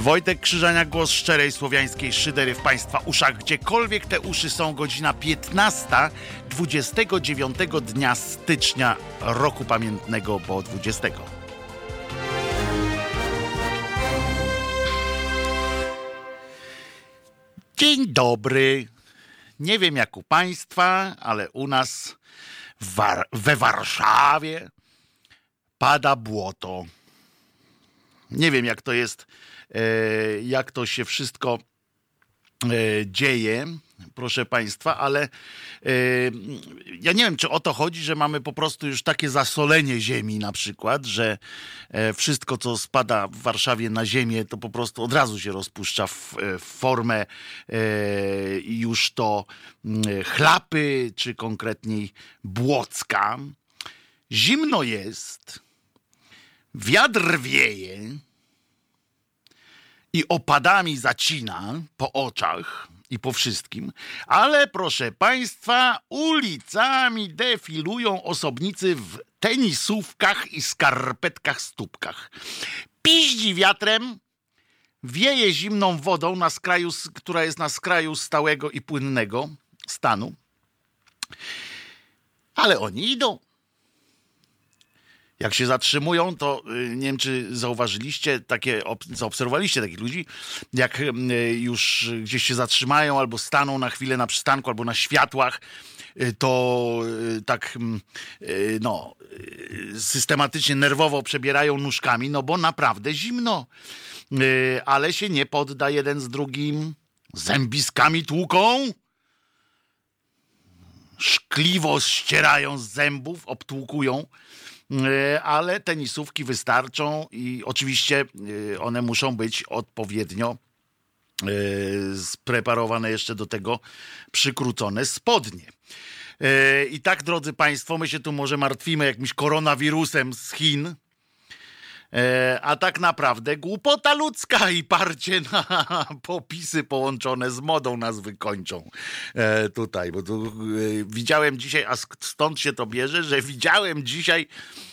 Wojtek Krzyżania, głos szczerej słowiańskiej szydery w Państwa uszach. Gdziekolwiek te uszy są, godzina 15, 29 dnia stycznia roku pamiętnego, bo 20. Dzień dobry. Nie wiem jak u Państwa, ale u nas War we Warszawie pada błoto. Nie wiem jak to jest jak to się wszystko e, dzieje, proszę Państwa, ale e, ja nie wiem, czy o to chodzi, że mamy po prostu już takie zasolenie ziemi na przykład, że wszystko, co spada w Warszawie na ziemię, to po prostu od razu się rozpuszcza w formę już to chlapy, czy konkretniej błocka. Zimno jest, wiatr wieje, i opadami zacina po oczach i po wszystkim, ale proszę Państwa, ulicami defilują osobnicy w tenisówkach i skarpetkach stópkach. Piździ wiatrem, wieje zimną wodą, na skraju, która jest na skraju stałego i płynnego stanu, ale oni idą jak się zatrzymują, to y, nie wiem, czy zauważyliście, takie, zaobserwowaliście takich ludzi, jak y, już gdzieś się zatrzymają albo staną na chwilę na przystanku albo na światłach, y, to tak no, systematycznie, nerwowo przebierają nóżkami, no bo naprawdę zimno. Ale się nie podda jeden z drugim, zębiskami tłuką, szkliwo ścierają z zębów, obtłukują ale tenisówki wystarczą i oczywiście e, one muszą być odpowiednio e, spreparowane jeszcze do tego przykrócone spodnie. I tak, drodzy Państwo, my się tu może martwimy jakimś koronawirusem z Chin, a tak naprawdę głupota ludzka i parcie na popisy połączone z modą nas wykończą tutaj. Bo tu widziałem dzisiaj, a stąd się to bierze, że widziałem dzisiaj E,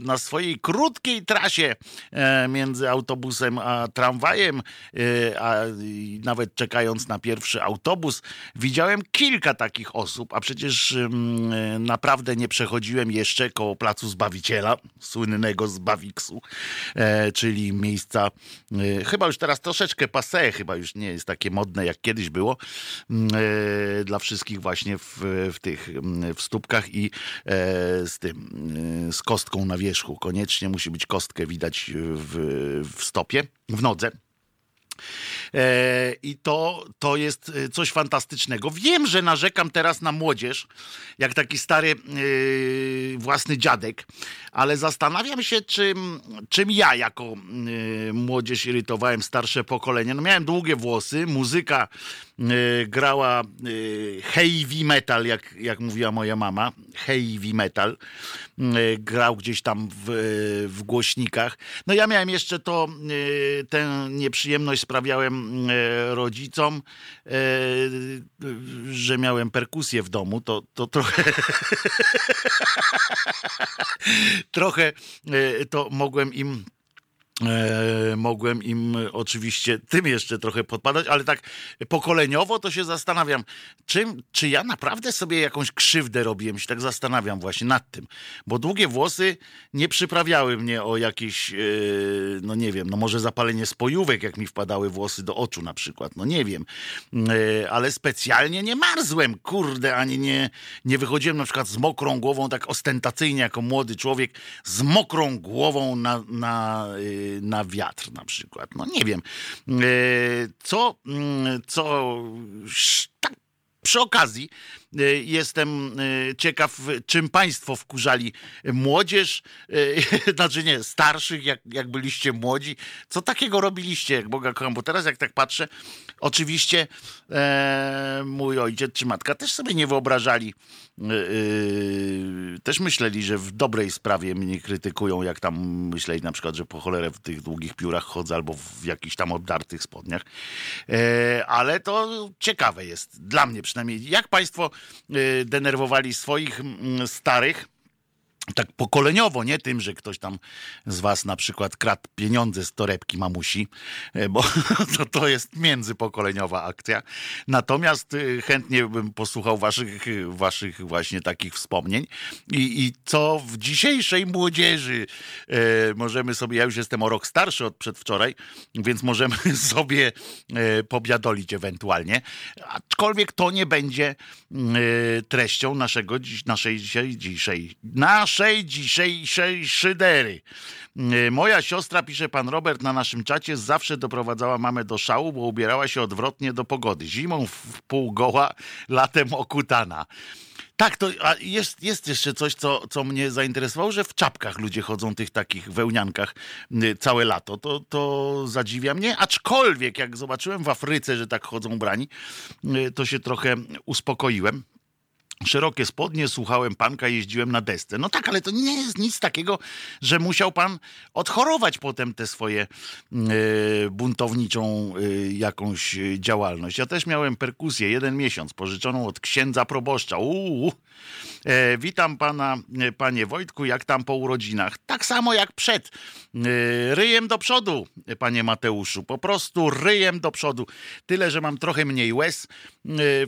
na swojej krótkiej trasie e, między autobusem a tramwajem, e, a nawet czekając na pierwszy autobus, widziałem kilka takich osób, a przecież mm, naprawdę nie przechodziłem jeszcze koło Placu Zbawiciela, słynnego Zbawiksu, czyli miejsca chyba już teraz troszeczkę passe, chyba już nie jest takie modne jak kiedyś było, mm, dla wszystkich właśnie w, w tych mm, w stópkach i z tym, z kostką na wierzchu. Koniecznie musi być kostkę widać w, w stopie, w nodze. E, I to, to jest e, coś fantastycznego. Wiem, że narzekam teraz na młodzież, jak taki stary yy, własny dziadek, ale zastanawiam się, czym, czym ja jako młodzież irytowałem starsze pokolenie. No miałem długie włosy, muzyka grała heavy metal, jak, jak mówiła moja mama, heavy metal. Grał gdzieś tam w, w głośnikach. No ja miałem jeszcze to, tę nieprzyjemność sprawiałem rodzicom, że miałem perkusję w domu, to, to trochę trochę to mogłem im mogłem im oczywiście tym jeszcze trochę podpadać, ale tak pokoleniowo to się zastanawiam, czym, czy ja naprawdę sobie jakąś krzywdę robiłem, się tak zastanawiam właśnie nad tym, bo długie włosy nie przyprawiały mnie o jakieś, e, no nie wiem, no może zapalenie spojówek, jak mi wpadały włosy do oczu na przykład, no nie wiem, e, ale specjalnie nie marzłem, kurde, ani nie, nie wychodziłem na przykład z mokrą głową, tak ostentacyjnie jako młody człowiek, z mokrą głową na, na e, na wiatr na przykład. No nie wiem. E, co, mm, co tak przy okazji e, jestem e, ciekaw, czym państwo wkurzali młodzież, znaczy nie, starszych, jak, jak byliście młodzi. Co takiego robiliście, jak Boga kocham? Bo teraz jak tak patrzę, oczywiście e, mój ojciec czy matka też sobie nie wyobrażali Yy, też myśleli, że w dobrej sprawie mnie krytykują, jak tam myśleli na przykład, że po cholerę w tych długich piórach chodzę albo w jakichś tam obdartych spodniach. Yy, ale to ciekawe jest, dla mnie przynajmniej. Jak państwo yy, denerwowali swoich starych? Tak pokoleniowo, nie tym, że ktoś tam z was na przykład kradł pieniądze z torebki mamusi, e, bo to, to jest międzypokoleniowa akcja. Natomiast e, chętnie bym posłuchał waszych, waszych właśnie takich wspomnień. I, i co w dzisiejszej młodzieży? E, możemy sobie, ja już jestem o rok starszy od przedwczoraj, więc możemy sobie pobiadolić ewentualnie, aczkolwiek to nie będzie e, treścią naszego, naszej dzisiaj, dzisiaj, naszej naszej dzisiejszej szydery. E, moja siostra, pisze pan Robert na naszym czacie, zawsze doprowadzała mamę do szału, bo ubierała się odwrotnie do pogody. Zimą w pół goła, latem okutana. Tak, to jest, jest jeszcze coś, co, co mnie zainteresowało, że w czapkach ludzie chodzą, tych takich wełniankach całe lato. To, to zadziwia mnie, aczkolwiek jak zobaczyłem w Afryce, że tak chodzą brani, to się trochę uspokoiłem szerokie spodnie, słuchałem panka, jeździłem na desce. No tak, ale to nie jest nic takiego, że musiał pan odchorować potem tę swoje y, buntowniczą y, jakąś działalność. Ja też miałem perkusję, jeden miesiąc, pożyczoną od księdza proboszcza. Uuu. E, witam pana, e, panie Wojtku, jak tam po urodzinach? Tak samo jak przed. E, ryjem do przodu, panie Mateuszu. Po prostu ryjem do przodu. Tyle, że mam trochę mniej łez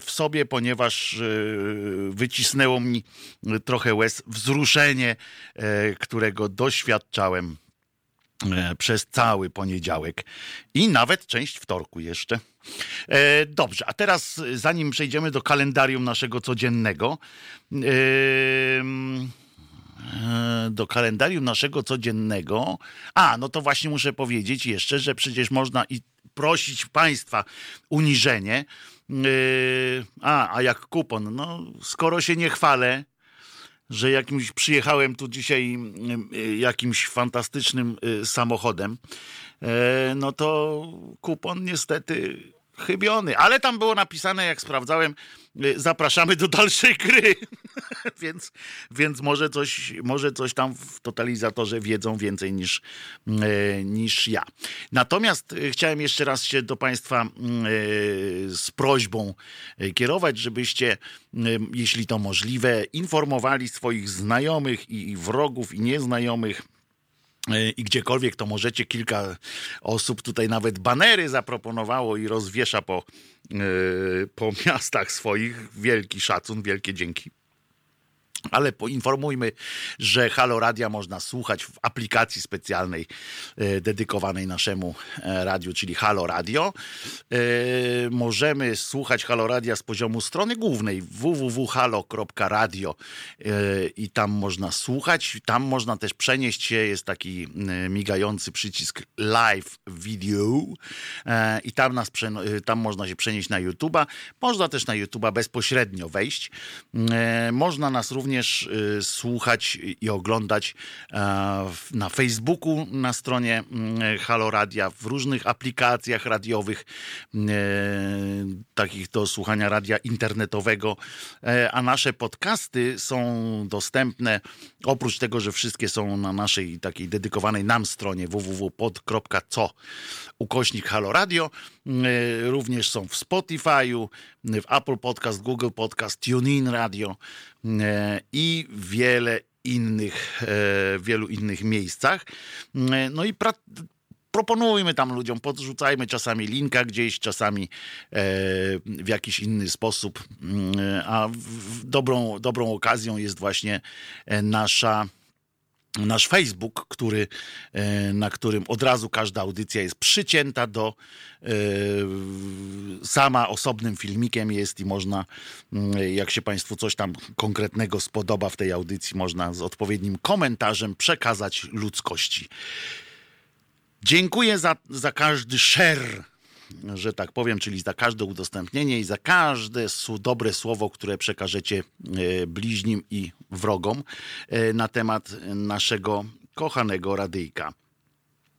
w sobie, ponieważ wycisnęło mi trochę łez wzruszenie, którego doświadczałem przez cały poniedziałek i nawet część wtorku jeszcze. E, dobrze, a teraz zanim przejdziemy do kalendarium naszego codziennego, do kalendarium naszego codziennego. A, no to właśnie muszę powiedzieć jeszcze, że przecież można i prosić państwa uniżenie, a, a jak kupon? No, skoro się nie chwalę, że jakimś przyjechałem tu dzisiaj yy, jakimś fantastycznym yy, samochodem, no to kupon niestety chybiony. Ale tam było napisane, jak sprawdzałem, Y, zapraszamy do dalszej gry. więc, więc może, coś, może coś tam w totalizatorze wiedzą więcej niż, y, niż ja. Natomiast y, chciałem jeszcze raz się do Państwa z prośbą kierować, żebyście, jeśli to możliwe, informowali swoich znajomych i wrogów i nieznajomych i gdziekolwiek to możecie, kilka osób tutaj nawet banery zaproponowało i rozwiesza po, yy, po miastach swoich. Wielki szacun, wielkie dzięki. Ale poinformujmy, że Halo Radia można słuchać w aplikacji specjalnej e, dedykowanej naszemu e, radiu, czyli Halo Radio. E, możemy słuchać Halo Radia z poziomu strony głównej www.halo.radio i tam można słuchać. Tam można też przenieść się, jest taki migający przycisk live video i tam, nas, tam można się przenieść na YouTube'a. Można też na YouTube'a bezpośrednio wejść. Można nas również również y, słuchać i oglądać e, na Facebooku, na stronie mm, Halo Radia, w różnych aplikacjach radiowych, e, takich do słuchania radia internetowego, e, a nasze podcasty są dostępne, oprócz tego, że wszystkie są na naszej takiej dedykowanej nam stronie www.pod.co ukośnik Halo Radio, również są w Spotify'u, w Apple Podcast, Google Podcast, TuneIn Radio, i wiele innych, e, wielu innych miejscach. E, no i pra proponujmy tam ludziom, podrzucajmy czasami linka gdzieś, czasami w jakiś inny sposób. A dobrą, dobrą okazją jest właśnie nasza nasz Facebook, który, e, na którym od razu każda audycja jest przycięta do e, sama osobnym filmikiem jest i można, jak się Państwu coś tam konkretnego spodoba w tej audycji, można z odpowiednim komentarzem przekazać ludzkości. Dziękuję za, za każdy share że tak powiem, czyli za każde udostępnienie i za każde dobre słowo, które przekażecie e, bliźnim i wrogom e, na temat naszego kochanego radyjka.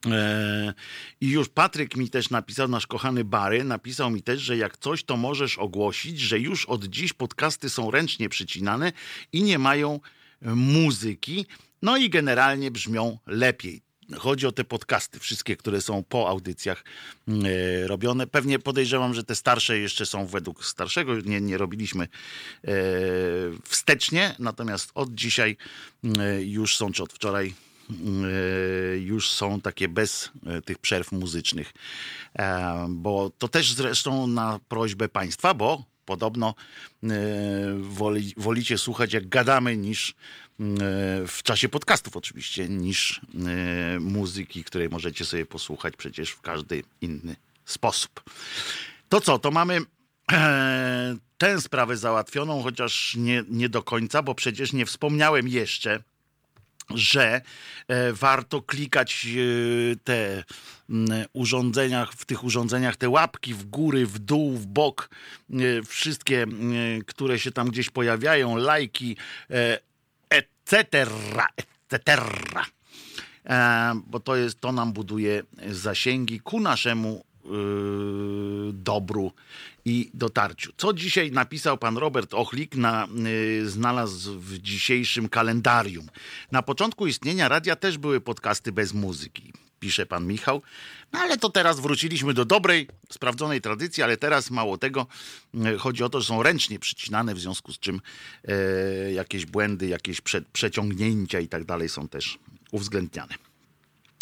E, I już Patryk mi też napisał, nasz kochany Bary, napisał mi też, że jak coś, to możesz ogłosić, że już od dziś podcasty są ręcznie przycinane i nie mają muzyki, no i generalnie brzmią lepiej chodzi o te podcasty, wszystkie, które są po audycjach e, robione. Pewnie podejrzewam, że te starsze jeszcze są według starszego. Nie, nie robiliśmy e, wstecznie, natomiast od dzisiaj e, już są, czy od wczoraj już są takie bez tych przerw muzycznych. Bo to też zresztą na prośbę państwa, bo podobno woli, wolicie słuchać jak gadamy niż w czasie podcastów oczywiście, niż e, muzyki, której możecie sobie posłuchać przecież w każdy inny sposób. To co, to mamy e, tę sprawę załatwioną, chociaż nie, nie do końca, bo przecież nie wspomniałem jeszcze, że e, warto klikać te urządzeniach, w tych urządzeniach te łapki w góry, w dół, w bok, wszystkie, które się tam gdzieś pojawiają, lajki, etc., etc. E, bo to, jest, to nam buduje zasięgi ku naszemu dobru i dotarciu. Co dzisiaj napisał pan Robert Ochlik, na, yy, znalazł w dzisiejszym kalendarium. Na początku istnienia radia też były podcasty bez muzyki pisze pan Michał. No ale to teraz wróciliśmy do dobrej, sprawdzonej tradycji, ale teraz mało tego. E, chodzi o to, że są ręcznie przycinane, w związku z czym e, jakieś błędy, jakieś prze, przeciągnięcia i tak dalej są też uwzględniane.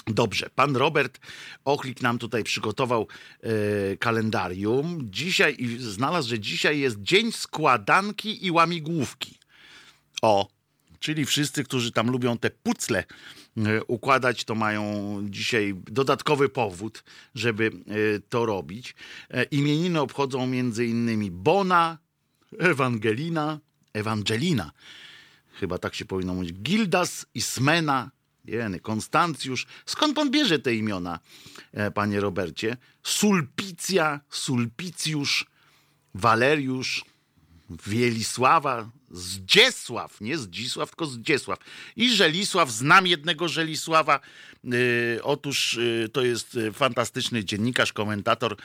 Dobrze, pan Robert Ochlik nam tutaj przygotował e, kalendarium. Dzisiaj i znalazł, że dzisiaj jest dzień składanki i łamigłówki. O, czyli wszyscy, którzy tam lubią te pucle E, układać, to mają dzisiaj dodatkowy powód, żeby e, to robić. E, imieniny obchodzą między innymi Bona, Ewangelina, Ewangelina, chyba tak się powinno mówić, Gildas, Ismena, Jeny, Konstancjusz. Skąd pan bierze te imiona, panie Robercie? Sulpicja, Sulpicjusz, Waleriusz, Wielisława, Zdziesław, nie Zdzisław, tylko Zdziesław. I Żelisław, znam jednego Żelisława. Yy, otóż yy, to jest y, fantastyczny dziennikarz, komentator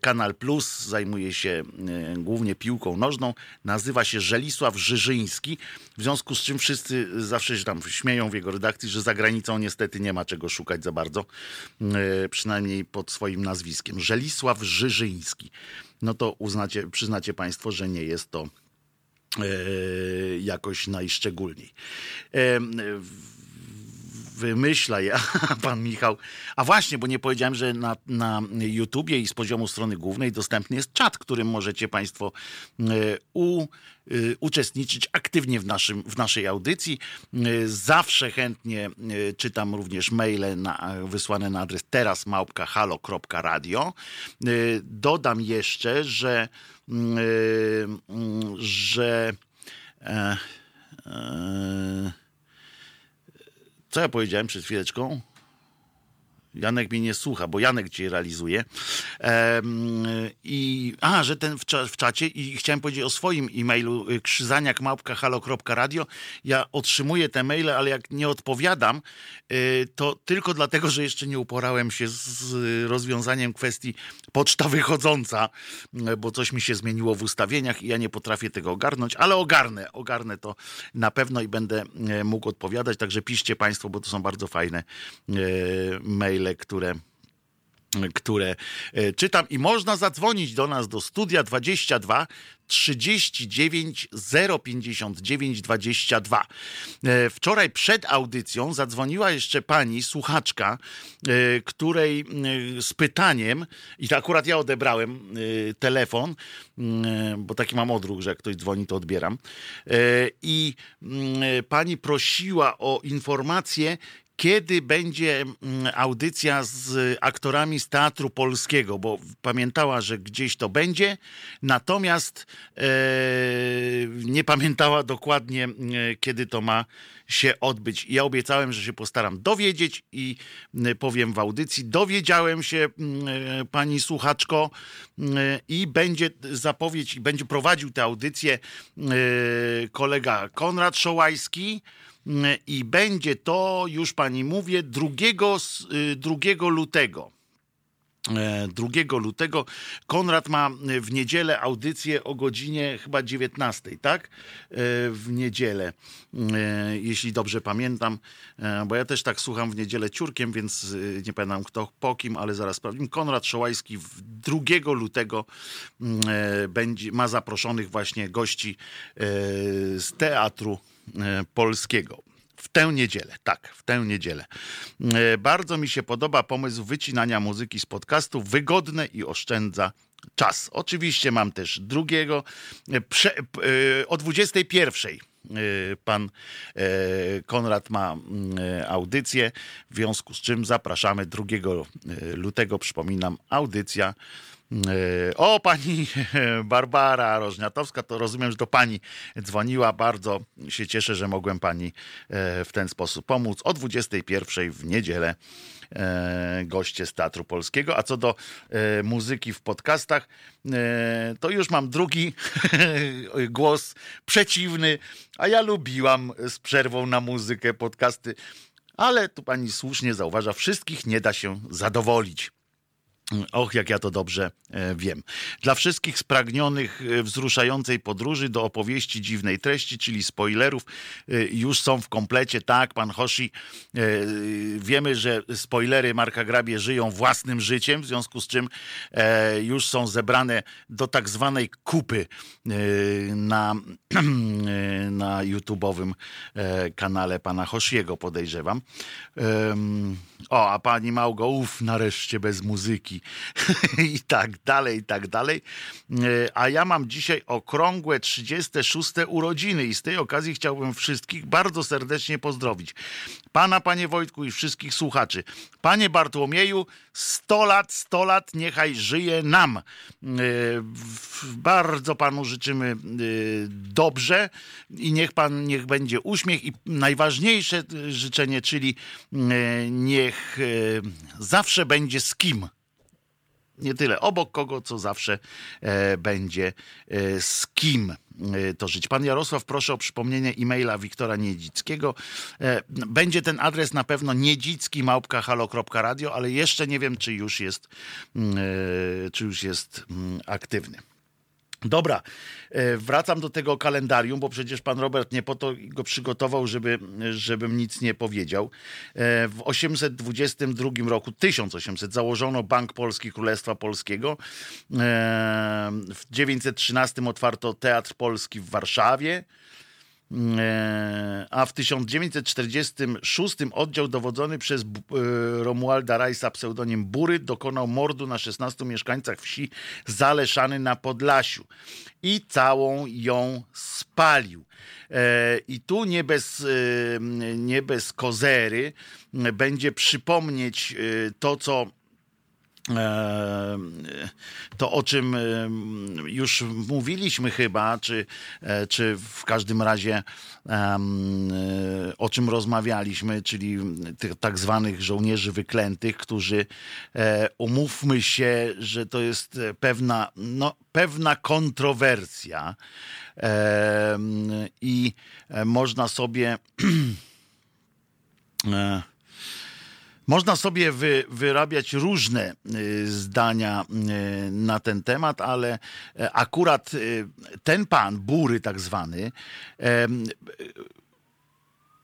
Kanal Plus, zajmuje się y, głównie piłką nożną. Nazywa się Żelisław Żyżyński, w związku z czym wszyscy zawsze się tam śmieją w jego redakcji, że za granicą niestety nie ma czego szukać za bardzo, y, przynajmniej pod swoim nazwiskiem. Żelisław Żyżyński. No to uznacie, przyznacie Państwo, że nie jest to jakoś najszczególniej. E, wymyśla ja, pan Michał. A właśnie, bo nie powiedziałem, że na, na YouTubie i z poziomu strony głównej dostępny jest czat, którym możecie Państwo e, u, uczestniczyć aktywnie w, naszym, w naszej audycji. Zawsze chętnie czytam również maile na, wysłane na adres terasmałpka.halo.radio. Dodam jeszcze, że że e, e, co ja powiedziałem przed chwileczką? Janek mnie nie słucha, bo Janek cię realizuje. I, a, że ten w, w, czacie i chciałem powiedzieć o swoim e-mailu y, krzyzaniak.halo.radio. Ja otrzymuję te maile, ale jak nie odpowiadam, y, to tylko dlatego, że jeszcze nie uporałem się z rozwiązaniem kwestii poczta wychodząca, y, bo coś mi się zmieniło w ustawieniach i ja nie potrafię tego ogarnąć, ale ogarnę, ogarnę to na pewno i będę mógł odpowiadać, także piszcie Państwo, bo to są bardzo fajne maile które które e, czytam i można zadzwonić do nas do studia 22 39 059 22. Wczoraj przed audycją zadzwoniła jeszcze pani słuchaczka, e, której e, z pytaniem, i to akurat ja odebrałem telefon, bo taki mam odruch, że jak ktoś dzwoni, to odbieram. I pani prosiła o informację, kiedy będzie mm, audycja z aktorami z Teatru Polskiego, bo pamiętała, że gdzieś to będzie, natomiast e, nie pamiętała dokładnie, e, kiedy to ma się odbyć. Ja obiecałem, że się postaram dowiedzieć i e, powiem w audycji. Dowiedziałem się, e, pani słuchaczko, i będzie zapowiedź, będzie prowadził tę audycję kolega Konrad Szołajski i będzie to, już pani mówię, 2, 2 y, lutego. 2 e, lutego. Konrad ma w niedzielę audycję o godzinie chyba 19, tak? E, w niedzielę, e, jeśli dobrze pamiętam, bo ja też tak słucham w niedzielę ciurkiem, więc nie pamiętam kto po kim, ale zaraz sprawdzimy. Konrad Szołajski 2 lutego będzie, ma zaproszonych właśnie gości z teatru polskiego. W tę niedzielę, tak, w tę niedzielę. E, bardzo mi się podoba pomysł wycinania muzyki z podcastu. Wygodne i oszczędza czas. Oczywiście mam też drugiego. E, prze, e, o 21 pan Konrad ma audycję, w związku z czym zapraszamy 2 lutego, przypominam, audycja E, o, pani Barbara Rożniatowska, to rozumiem, że do pani dzwoniła. Bardzo się cieszę, że mogłem pani e, w ten sposób pomóc. O 21 w niedzielę e, goście z Teatru Polskiego. A co do muzyki w podcastach, to już mam drugi głos przeciwny, a ja lubiłam z przerwą na muzykę podcasty. Ale tu pani słusznie zauważa, wszystkich nie da się zadowolić. Och, jak ja to dobrze e, wiem. Dla wszystkich spragnionych e, wzruszającej podróży do opowieści dziwnej treści, czyli spoilerów, e, już są w komplecie. Tak, pan Hoshi, wiemy, że spoilery Marka Grabie żyją własnym życiem, w związku z czym już są zebrane do tak zwanej kupy na, na YouTube'owym kanale pana Hoshiego, podejrzewam. O, a pani Małgo, uff, nareszcie bez muzyki i tak dalej, i tak dalej. E, a ja mam dzisiaj okrągłe 36 urodziny i z tej okazji chciałbym wszystkich bardzo serdecznie pozdrowić. Pana, panie Wojtku i wszystkich słuchaczy. Panie Bartłomieju, 100 lat, 100 lat, niechaj żyje nam. E, bardzo panu życzymy e, dobrze i niech pan, niech będzie uśmiech i najważniejsze życzenie, czyli niech zawsze będzie z kim nie tyle obok kogo, co zawsze e, będzie e, z kim e, to żyć. Pan Jarosław, proszę o przypomnienie e-maila Wiktora Niedzickiego. Będzie ten adres na pewno niedzicki małpka halo.radio, ale jeszcze nie wiem, czy już jest, mm, czy już jest mm, aktywny. Dobra, e, wracam do tego kalendarium, bo przecież pan Robert nie po to go przygotował, żeby, żebym nic nie powiedział. E, w 822 roku, 1800, założono Bank Polski Królestwa Polskiego. E, w 913 otwarto Teatr Polski w Warszawie. E, a w 1946 oddział dowodzony przez e, Romualda Rajsa pseudonim Bury dokonał mordu na 16 mieszkańcach wsi Zaleszany na Podlasiu i całą ją spalił. E, I tu nie bez, nie bez kozery będzie przypomnieć to, co to, o czym już mówiliśmy chyba, czy, e, czy w każdym razie o czym rozmawialiśmy, czyli tych tak zwanych żołnierzy wyklętych, którzy e, umówmy się, że to jest pewna, no, pewna kontrowersja i e, można sobie Można sobie wy, wyrabiać różne y, zdania y, na ten temat, ale e, akurat y, ten pan, Bury tak zwany,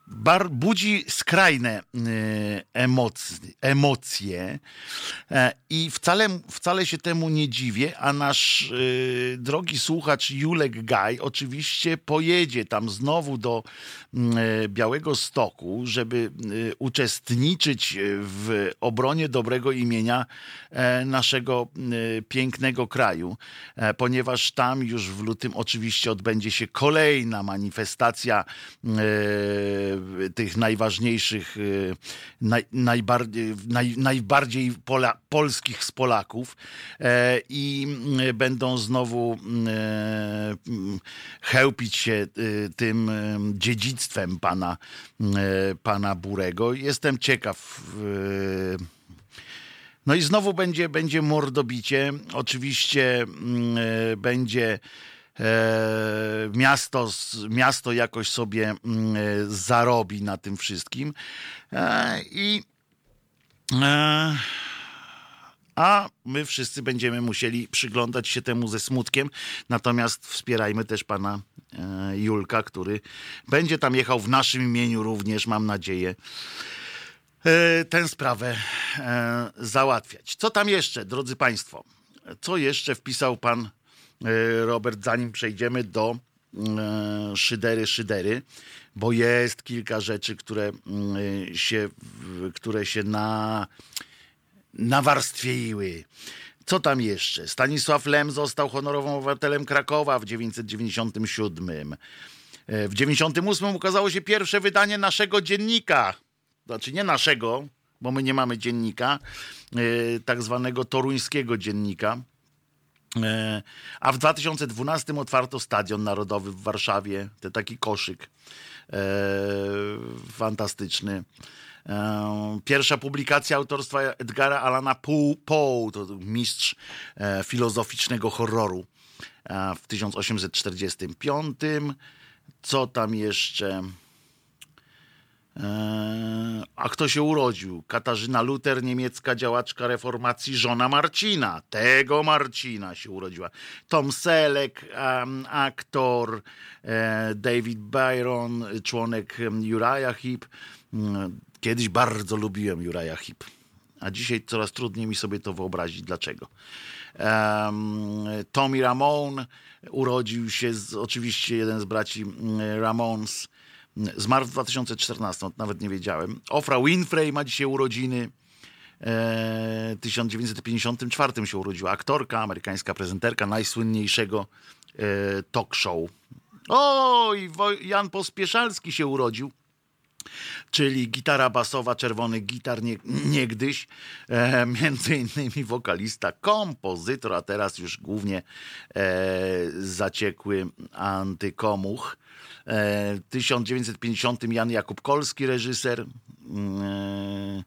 bar, budzi skrajne emocje, emocje i wcale, wcale się temu nie dziwię, a nasz drogi słuchacz Julek Gaj oczywiście pojedzie tam znowu do E, Białego Stoku, żeby e, uczestniczyć w obronie dobrego imienia e, naszego pięknego kraju, ponieważ tam już w lutym oczywiście odbędzie się kolejna manifestacja tych najważniejszych, naj, najbardziej, naj, najbardziej pola, polskich z Polaków i będą znowu chełpić się tym dziedzictwem pana, e, pana Burego. Jestem ciekaw. E, no i znowu będzie, będzie mordobicie. Oczywiście e, będzie miasto, miasto jakoś sobie mm, zarobi na tym wszystkim. I a my wszyscy będziemy musieli przyglądać się temu ze smutkiem. Natomiast wspierajmy też pana e, Julka, który będzie tam jechał w naszym imieniu również, mam nadzieję, e, tę sprawę e, załatwiać. Co tam jeszcze, drodzy państwo? Co jeszcze wpisał pan Robert, zanim przejdziemy do szydery, szydery, bo jest kilka rzeczy, które się, które się na nawarstwiły. Co tam jeszcze? Stanisław Lem został honorowym obywatelem Krakowa w 1997. E, w 98 ukazało się pierwsze wydanie naszego dziennika. Znaczy nie naszego, bo my nie mamy dziennika, e, tak zwanego toruńskiego dziennika. E, a w 2012 otwarto Stadion Narodowy w Warszawie, ten taki koszyk fantastyczny. Pierwsza publikacja autorstwa Edgara Alana Poe, to mistrz e, filozoficznego horroru e, w 1845. Co tam jeszcze? E, a kto się urodził? Katarzyna Luter, niemiecka działaczka reformacji, żona Marcina. Tego Marcina się urodziła. Tom Selleck, um, aktor, David Byron, członek Uriah Heep. Mm, Kiedyś bardzo lubiłem Juraja Hip, a dzisiaj coraz trudniej mi sobie to wyobrazić. Dlaczego? Um, Tommy Ramone urodził się, z, oczywiście jeden z braci mm, Ramones, zmarł w 2014, nawet nie wiedziałem. Ofra Winfrey ma dzisiaj urodziny. E, w 1954 się urodziła aktorka, amerykańska prezenterka najsłynniejszego e, talk show. O, i Jan Pospieszalski się urodził czyli gitara basowa, czerwony gitar nie, niegdyś, e, między innymi wokalista, kompozytor, a teraz już głównie e, zaciekły antykomuch. E, w 1950 Jan Jakub Kolski, reżyser, e,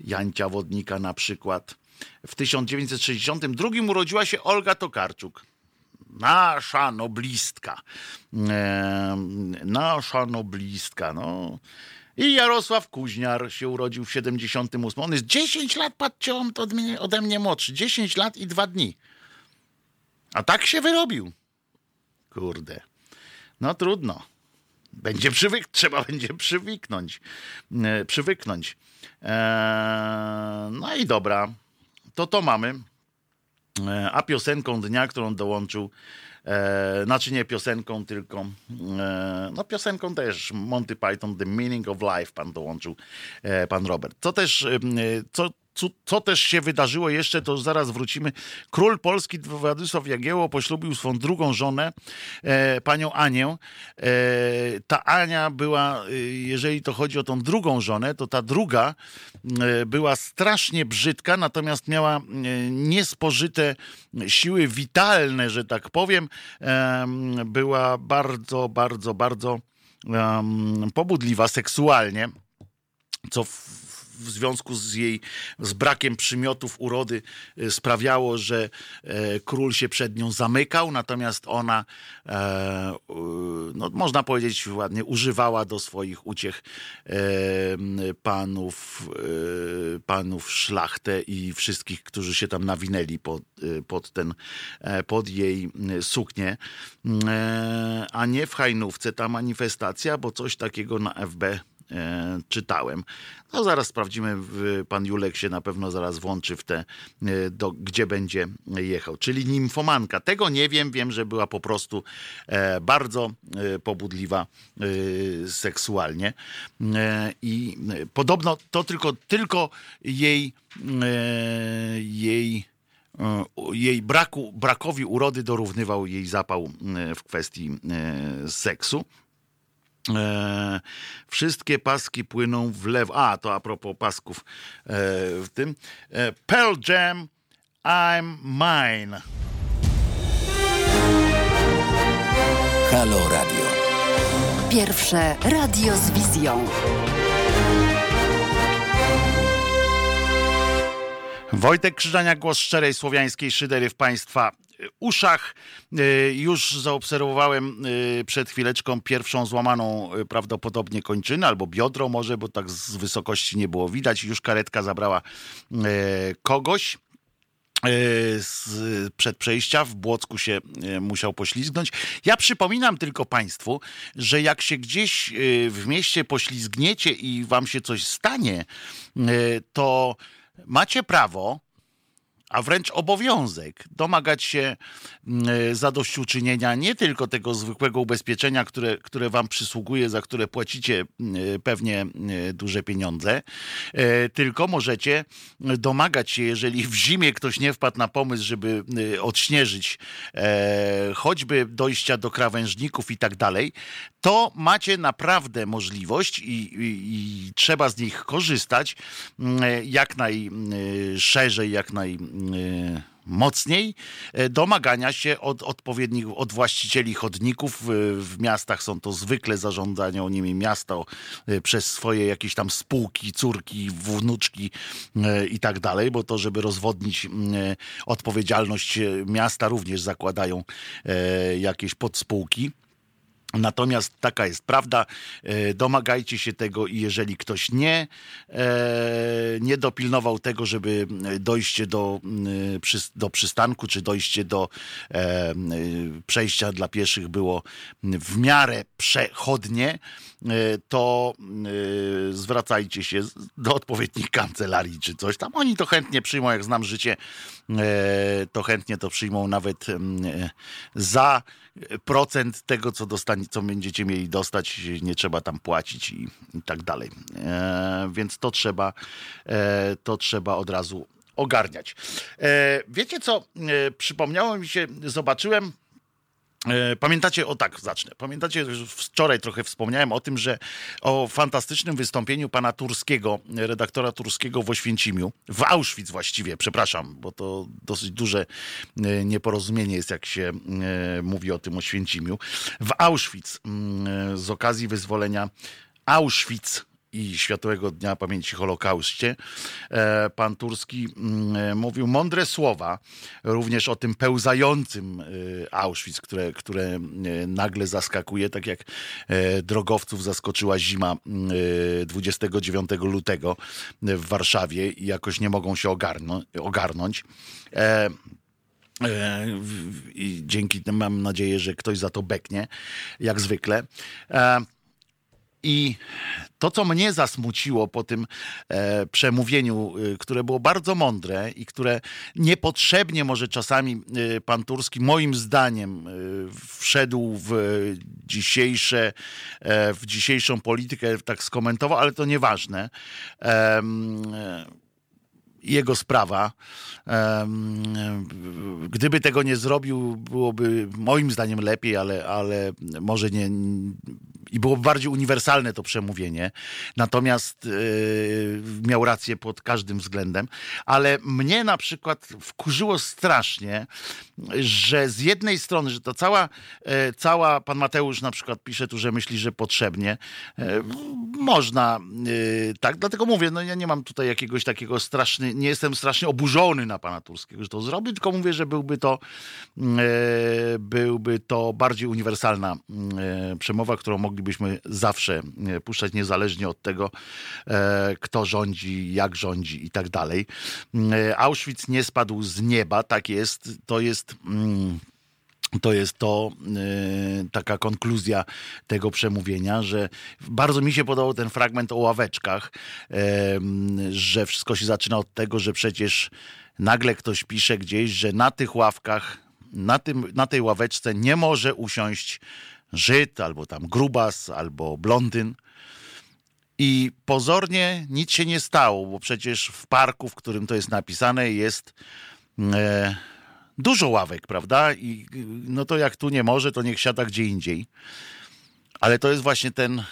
Jancia Wodnika na przykład. W 1962 urodziła się Olga Tokarczuk nasza noblistka. E, nasza noblistka, no. I Jarosław Kuźniar się urodził w 78. On jest 10 lat, patrzcie, on ode ode mnie młodszy. 10 lat i 2 dni. A tak się wyrobił. Kurde. No trudno. Będzie przywyk, trzeba będzie przywyknąć. E, przywyknąć. E, no i dobra. To to mamy. E, a piosenką dnia, którą dołączył, e, znaczy nie piosenką, tylko no piosenką też Monty Python, The Meaning of Life pan dołączył, pan Robert. Co też, co, co, co, też się wydarzyło jeszcze, to zaraz wrócimy. Król Polski Władysław Jagiełło poślubił swą drugą żonę, e, panią Anię. E, ta Ania była, e, jeżeli to chodzi o tą drugą żonę, to ta druga e, była strasznie brzydka, natomiast miała e, niespożyte siły witalne, że tak powiem. Była bardzo, bardzo, bardzo pobudliwa seksualnie co w, w związku z jej z brakiem przymiotów urody e, sprawiało, że e, król się przed nią zamykał, natomiast ona, e, no, można powiedzieć ładnie, używała do swoich uciech panów, panów szlachtę i wszystkich, którzy się tam nawinęli pod, pod, ten, pod jej suknię, a nie w Hajnówce ta manifestacja, bo coś takiego na FB E, czytałem. No zaraz sprawdzimy, pan Julek się na pewno zaraz włączy w te, e, do, gdzie będzie jechał. Czyli nimfomanka. Tego nie wiem, wiem, że była po prostu e, bardzo pobudliwa seksualnie i podobno to tylko, tylko jej jej jej braku, brakowi urody dorównywał jej zapał w kwestii seksu. E, wszystkie paski płyną w lewo. A, to a propos pasków e, w tym. E, Pearl Jam, I'm Mine. Halo Radio. Pierwsze radio z wizją. Wojtek Krzyżania, głos szczerej słowiańskiej szydery w Państwa uszach. Y, już zaobserwowałem y, przed chwileczką pierwszą złamaną y, prawdopodobnie kończynę albo biodro może, bo tak z wysokości nie było widać. Już karetka zabrała kogoś. z przed przejścia w Błocku się musiał poślizgnąć. Ja przypominam tylko Państwu, że jak się gdzieś w mieście poślizgniecie i Wam się coś stanie, to macie prawo a wręcz obowiązek domagać się mm, e, zadośćuczynienia nie tylko tego zwykłego ubezpieczenia, które, które wam przysługuje, za które płacicie mm, e, pewnie e, duże pieniądze, tylko możecie domagać się, jeżeli w zimie ktoś nie wpadł na pomysł, żeby odśnieżyć choćby dojścia do krawężników i tak dalej, to macie naprawdę możliwość i, i, i trzeba z nich korzystać mm, jak najszerzej, jak naj mocniej e, domagania się od odpowiednich, od właścicieli chodników. W miastach są to zwykle zarządzania nimi miasta e, przez swoje jakieś tam spółki, córki, wnuczki e, i tak dalej, bo to, żeby rozwodnić odpowiedzialność miasta również zakładają jakieś podspółki. Natomiast taka jest prawda, e, domagajcie się tego i jeżeli ktoś nie, e, nie dopilnował tego, żeby dojście do, do przystanku, czy dojście do e, przejścia dla pieszych było w miarę przechodnie, to zwracajcie się do odpowiednich kancelarii czy coś tam. Oni to chętnie przyjmą, jak znam życie, to chętnie to przyjmą nawet za procent tego, co, dostanie, co będziecie mieli dostać, nie trzeba tam płacić i, i tak dalej. E, więc to trzeba, e, to trzeba od razu ogarniać. E, wiecie co? E, przypomniało mi się, zobaczyłem pamiętacie, o tak, zacznę. Pamiętacie, że wczoraj trochę wspomniałem o tym, że o fantastycznym wystąpieniu pana Turskiego, redaktora Turskiego w Oświęcimiu, w Auschwitz właściwie, przepraszam, bo to dosyć duże e, nieporozumienie jest, jak się e, mówi o tym Oświęcimiu. W Auschwitz mm, z okazji wyzwolenia Auschwitz i Światowego Dnia Pamięci Holokauście. E, pan Turski mm, e, mówił mądre słowa również o tym pełzającym e, Auschwitz, które, które nagle zaskakuje, tak jak drogowców zaskoczyła zima 29 lutego w Warszawie i jakoś nie mogą się ogarnąć. I dzięki temu mam nadzieję, że ktoś za to beknie, jak zwykle. I to, co mnie zasmuciło po tym e, przemówieniu, e, które było bardzo mądre i które niepotrzebnie może czasami e, pan Turski, moim zdaniem, e, wszedł w dzisiejsze, e, w dzisiejszą politykę, tak skomentował, ale to nieważne jego sprawa. Gdyby tego nie zrobił, byłoby moim zdaniem lepiej, ale, ale może nie. I byłoby bardziej uniwersalne to przemówienie. Natomiast yy, miał rację pod każdym względem. Ale mnie na przykład wkurzyło strasznie, że z jednej strony, że to cała, e, cała pan Mateusz na przykład pisze tu, że myśli, że potrzebnie. E, można tak, dlatego mówię, no ja nie mam tutaj jakiegoś takiego straszny, nie jestem strasznie oburzony na pana Turskiego, że to zrobi, tylko mówię, że byłby to, mm, e, byłby to bardziej uniwersalna mm, e, przemowa, którą moglibyśmy zawsze e, puszczać, niezależnie od tego, kto rządzi, jak rządzi i tak dalej. Mm, Auschwitz nie spadł z nieba, tak jest. To jest to jest to y, taka konkluzja tego przemówienia, że bardzo mi się podobał ten fragment o ławeczkach, że wszystko się zaczyna od tego, że przecież nagle ktoś pisze gdzieś, że na tych ławkach, na, tym, na tej ławeczce nie może usiąść Żyd, albo tam grubas, albo blondyn. I pozornie nic się nie stało, bo przecież w parku, w którym to jest napisane, jest. Y, dużo ławek, prawda? I no to jak tu nie może, to niech siada gdzie indziej. Ale to jest właśnie ten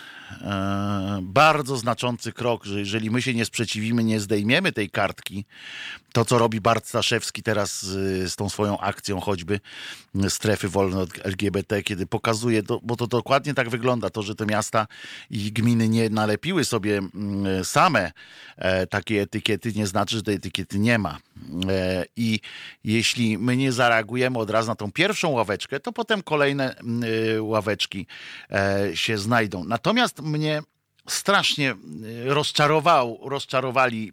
bardzo znaczący krok, że jeżeli my się nie sprzeciwimy, nie zdejmiemy tej kartki, to co robi Bart Staszewski teraz z, tą swoją akcją choćby strefy wolne od LGBT, kiedy pokazuje, to, bo to dokładnie tak wygląda, to, że te miasta i gminy nie nalepiły sobie mm, same e, takie etykiety, nie znaczy, że tej etykiety nie ma. E, I jeśli my nie zareagujemy od razu na tą pierwszą ławeczkę, to potem kolejne mm, ławeczki e, się znajdą. Natomiast mnie strasznie rozczarował, rozczarowali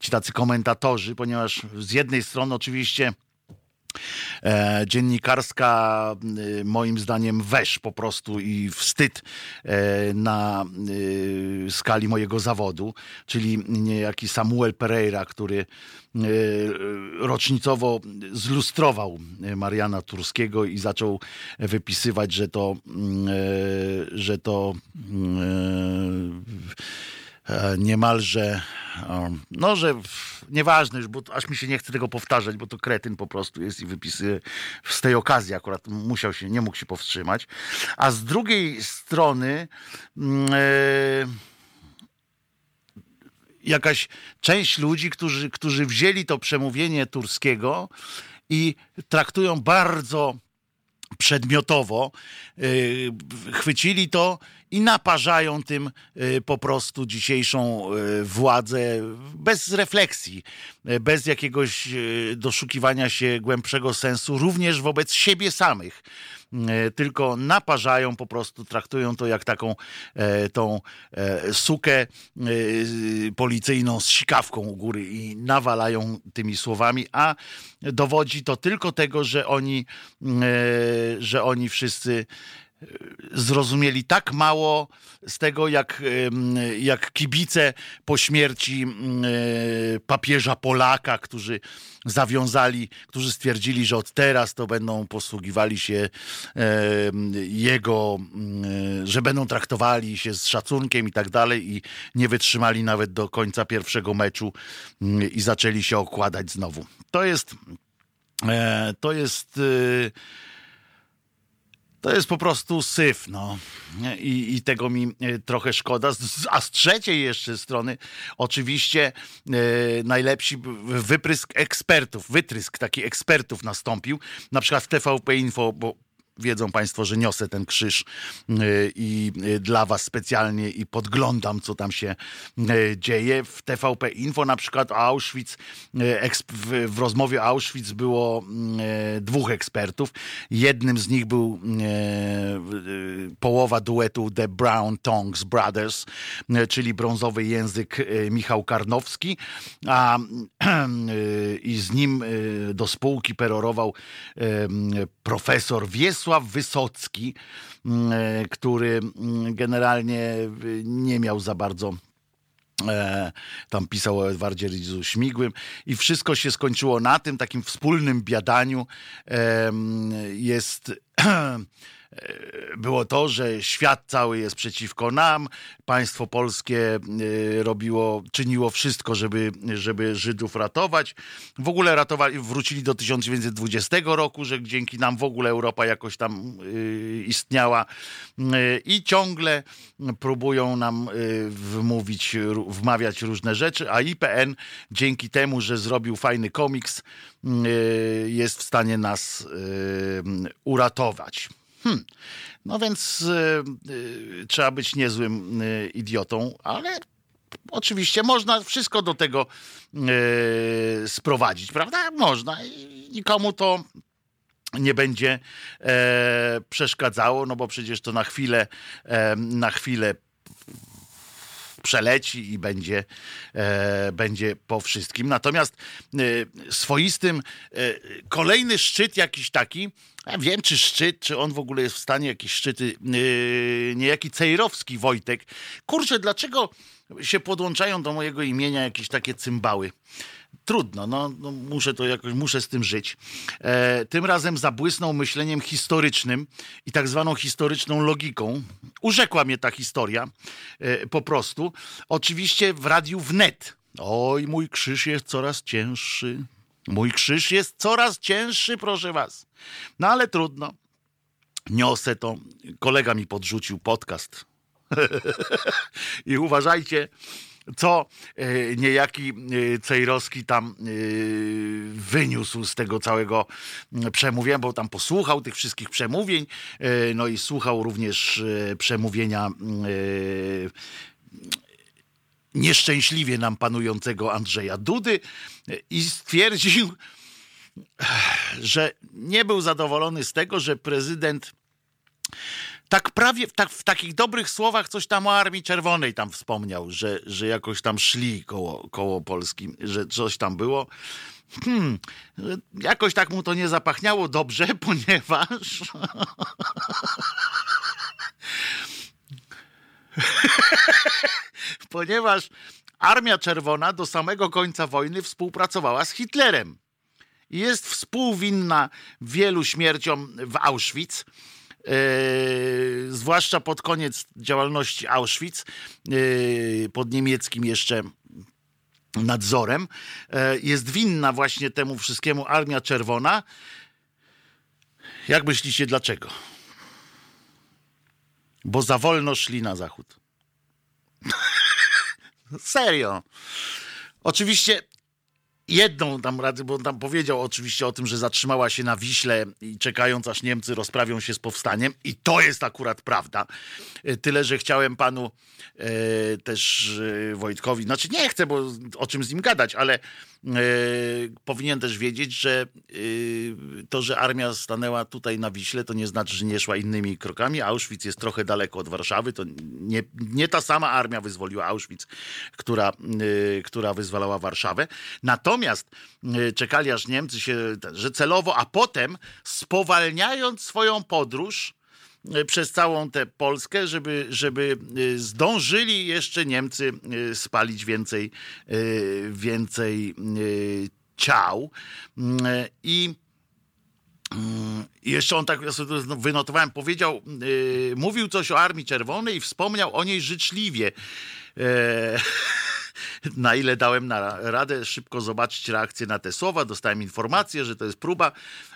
ci tacy komentatorzy, ponieważ z jednej strony oczywiście E, dziennikarska, e, moim zdaniem, wesz po prostu i wstyd e, na skali mojego zawodu, czyli niejaki Samuel Pereira, który rocznicowo zlustrował Mariana Turskiego i zaczął wypisywać, że to, że to E, niemalże, no że nieważne już, bo aż mi się nie chce tego powtarzać, bo to kretyn po prostu jest i wypisy z tej okazji akurat musiał się, nie mógł się powstrzymać. A z drugiej strony e, jakaś część ludzi, którzy, którzy wzięli to przemówienie Turskiego i traktują bardzo przedmiotowo, y, chwycili to i naparzają tym y, po prostu dzisiejszą y, władzę bez refleksji, bez jakiegoś doszukiwania się głębszego sensu, również wobec siebie samych. Tylko naparzają po prostu, traktują to jak taką e, tą e, sukę policyjną z sikawką u góry i nawalają tymi słowami, a dowodzi to tylko tego, że oni, że oni wszyscy zrozumieli tak mało z tego, jak, jak kibice po śmierci papieża Polaka, którzy zawiązali, którzy stwierdzili, że od teraz to będą posługiwali się jego, że będą traktowali się z szacunkiem i tak dalej i nie wytrzymali nawet do końca pierwszego meczu i zaczęli się okładać znowu. To jest e, to jest e, to jest po prostu syf, no. I, I, tego mi e, trochę szkoda. A z trzeciej jeszcze strony, oczywiście e, najlepszy wyprysk ekspertów, wytrysk taki ekspertów nastąpił. Na przykład w TVP Info, bo wiedzą Państwo, że niosę ten krzyż y, i y, dla Was specjalnie i podglądam, co tam się y, dzieje. W TVP Info na przykład Auschwitz, w rozmowie Auschwitz było dwóch ekspertów. Jednym z nich był połowa duetu The Brown Tongues Brothers, czyli brązowy język Michał Karnowski, a i z nim do spółki perorował profesor Wies Władysław Wysocki, e, który generalnie nie miał za bardzo E, tam pisał o Edwardzie Rydzu Śmigłym. I wszystko się skończyło na tym takim wspólnym biadaniu e, jest E, było to, że świat cały jest przeciwko nam, państwo polskie e, robiło, czyniło wszystko, żeby, żeby Żydów ratować. W ogóle ratowali, wrócili do 1920 roku, że dzięki nam w ogóle Europa jakoś tam e, istniała i ciągle próbują nam wmówić, wmawiać różne rzeczy, a IPN dzięki temu, że zrobił fajny komiks, jest w stanie nas uratować. Hmm. No więc y, y, trzeba być niezłym y, idiotą, ale oczywiście można wszystko do tego y, sprowadzić, prawda? Można i nikomu to nie będzie e, przeszkadzało, no bo przecież to na chwilę, e, na chwilę przeleci i będzie, e, będzie po wszystkim. Natomiast e, swoistym e, kolejny szczyt jakiś taki, ja wiem, czy szczyt, czy on w ogóle jest w stanie jakieś szczyty, niejaki Cejrowski Wojtek. Kurczę, dlaczego się podłączają do mojego imienia jakieś takie cymbały? Trudno, no, no muszę to jakoś, muszę z tym żyć. E, tym razem zabłysnął myśleniem historycznym i tak zwaną historyczną logiką. Urzekła mnie ta historia, e, po prostu. Oczywiście w radiu wnet. Oj, mój krzyż jest coraz cięższy. Mój krzyż jest coraz cięższy, proszę was. No ale trudno. Niosę to. Kolega mi podrzucił podcast. I uważajcie, co e, niejaki e, Cejrowski tam e, wyniósł z tego całego przemówienia, bo tam posłuchał tych wszystkich przemówień, no i słuchał również przemówienia nieszczęśliwie nam panującego Andrzeja Dudy i stwierdził, że nie był zadowolony z tego, że prezydent tak prawie tak, w takich dobrych słowach coś tam o Armii Czerwonej tam wspomniał, że, że jakoś tam szli koło, koło Polski, że coś tam było. Hmm, jakoś tak mu to nie zapachniało dobrze, ponieważ. ponieważ Armia Czerwona do samego końca wojny współpracowała z Hitlerem jest współwinna wielu śmierciom w Auschwitz. Yy, zwłaszcza pod koniec działalności Auschwitz, yy, pod niemieckim jeszcze nadzorem, yy, jest winna właśnie temu wszystkiemu Armia Czerwona. Jak myślicie, dlaczego? Bo za wolno szli na zachód. Serio. Oczywiście jedną tam radę, bo on tam powiedział oczywiście o tym, że zatrzymała się na Wiśle i czekając aż Niemcy rozprawią się z powstaniem i to jest akurat prawda. E, tyle, że chciałem panu e, też e, Wojtkowi, znaczy nie chcę, bo o czym z nim gadać, ale powinien też wiedzieć, że e, to, że armia stanęła tutaj na Wiśle, to nie znaczy, że nie szła innymi krokami. Auschwitz jest trochę daleko od Warszawy, to nie, nie ta sama armia wyzwoliła Auschwitz, która, e, która wyzwalała Warszawę. Natomiast e, czekali aż Niemcy się, że celowo, a potem spowalniając swoją podróż, e, przez całą tę Polskę, żeby, żeby e, zdążyli jeszcze Niemcy e, spalić więcej, e, więcej e, ciał. Mm, e, I mm, jeszcze on tak, ja sobie to wynotowałem, powiedział, e, mówił coś o Armii Czerwonej i wspomniał o niej życzliwie. E, na ile dałem na radę szybko zobaczyć reakcję na te słowa. Dostałem informację, że to jest próba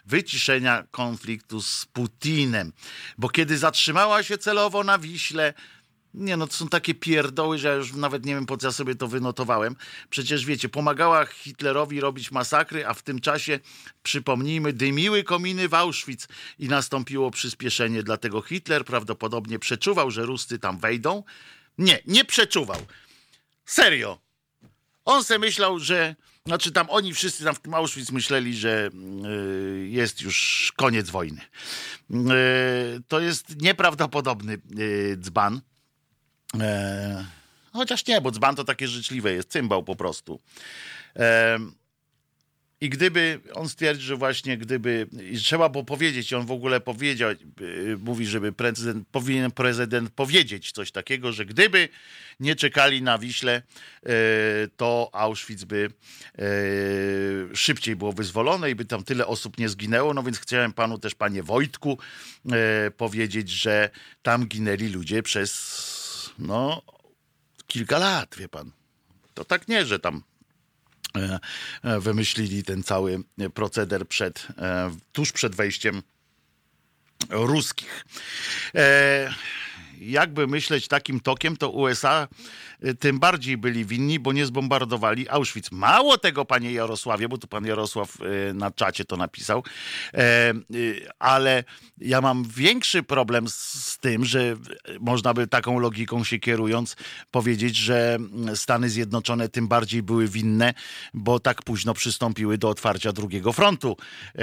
wyciszenia konfliktu z Putinem. Bo kiedy zatrzymała się celowo na Wiśle, nie no, to są takie pierdoły, że ja już nawet nie wiem, po co ja sobie to wynotowałem. Przecież wiecie, pomagała Hitlerowi robić masakry, a w tym czasie, przypomnijmy, dymiły kominy w Auschwitz i nastąpiło przyspieszenie. Dlatego Hitler prawdopodobnie przeczuwał, że Ruscy tam wejdą. Nie, nie przeczuwał. Serio. On se myślał, że. Znaczy tam oni wszyscy tam w Auschwitz myśleli, że y, jest już koniec wojny. Y, to jest nieprawdopodobny y, dzban. E, chociaż nie, bo dzban to takie życzliwe jest, cymbał po prostu. I gdyby, on stwierdził, że właśnie gdyby, trzeba było powiedzieć, i on w ogóle powiedział, y, mówi, żeby prezydent, powinien prezydent powiedzieć coś takiego, że gdyby nie czekali na Wiśle, y, to Auschwitz by y, szybciej było wyzwolone i by tam tyle osób nie zginęło. No więc chciałem panu też, panie Wojtku, powiedzieć, że tam ginęli ludzie przez no kilka lat, wie pan. To tak nie, że tam wymyślili ten cały proceder przed, e, tuż przed wejściem ruskich. Jakby myśleć takim tokiem, to USA y, tym bardziej byli winni, bo nie zbombardowali Auschwitz. Mało tego, panie Jarosławie, bo tu pan Jarosław y, na czacie to napisał, e, y, ale ja mam większy problem z, tym, że można by taką logiką się kierując powiedzieć, że Stany Zjednoczone tym bardziej były winne, bo tak późno przystąpiły do otwarcia drugiego frontu e,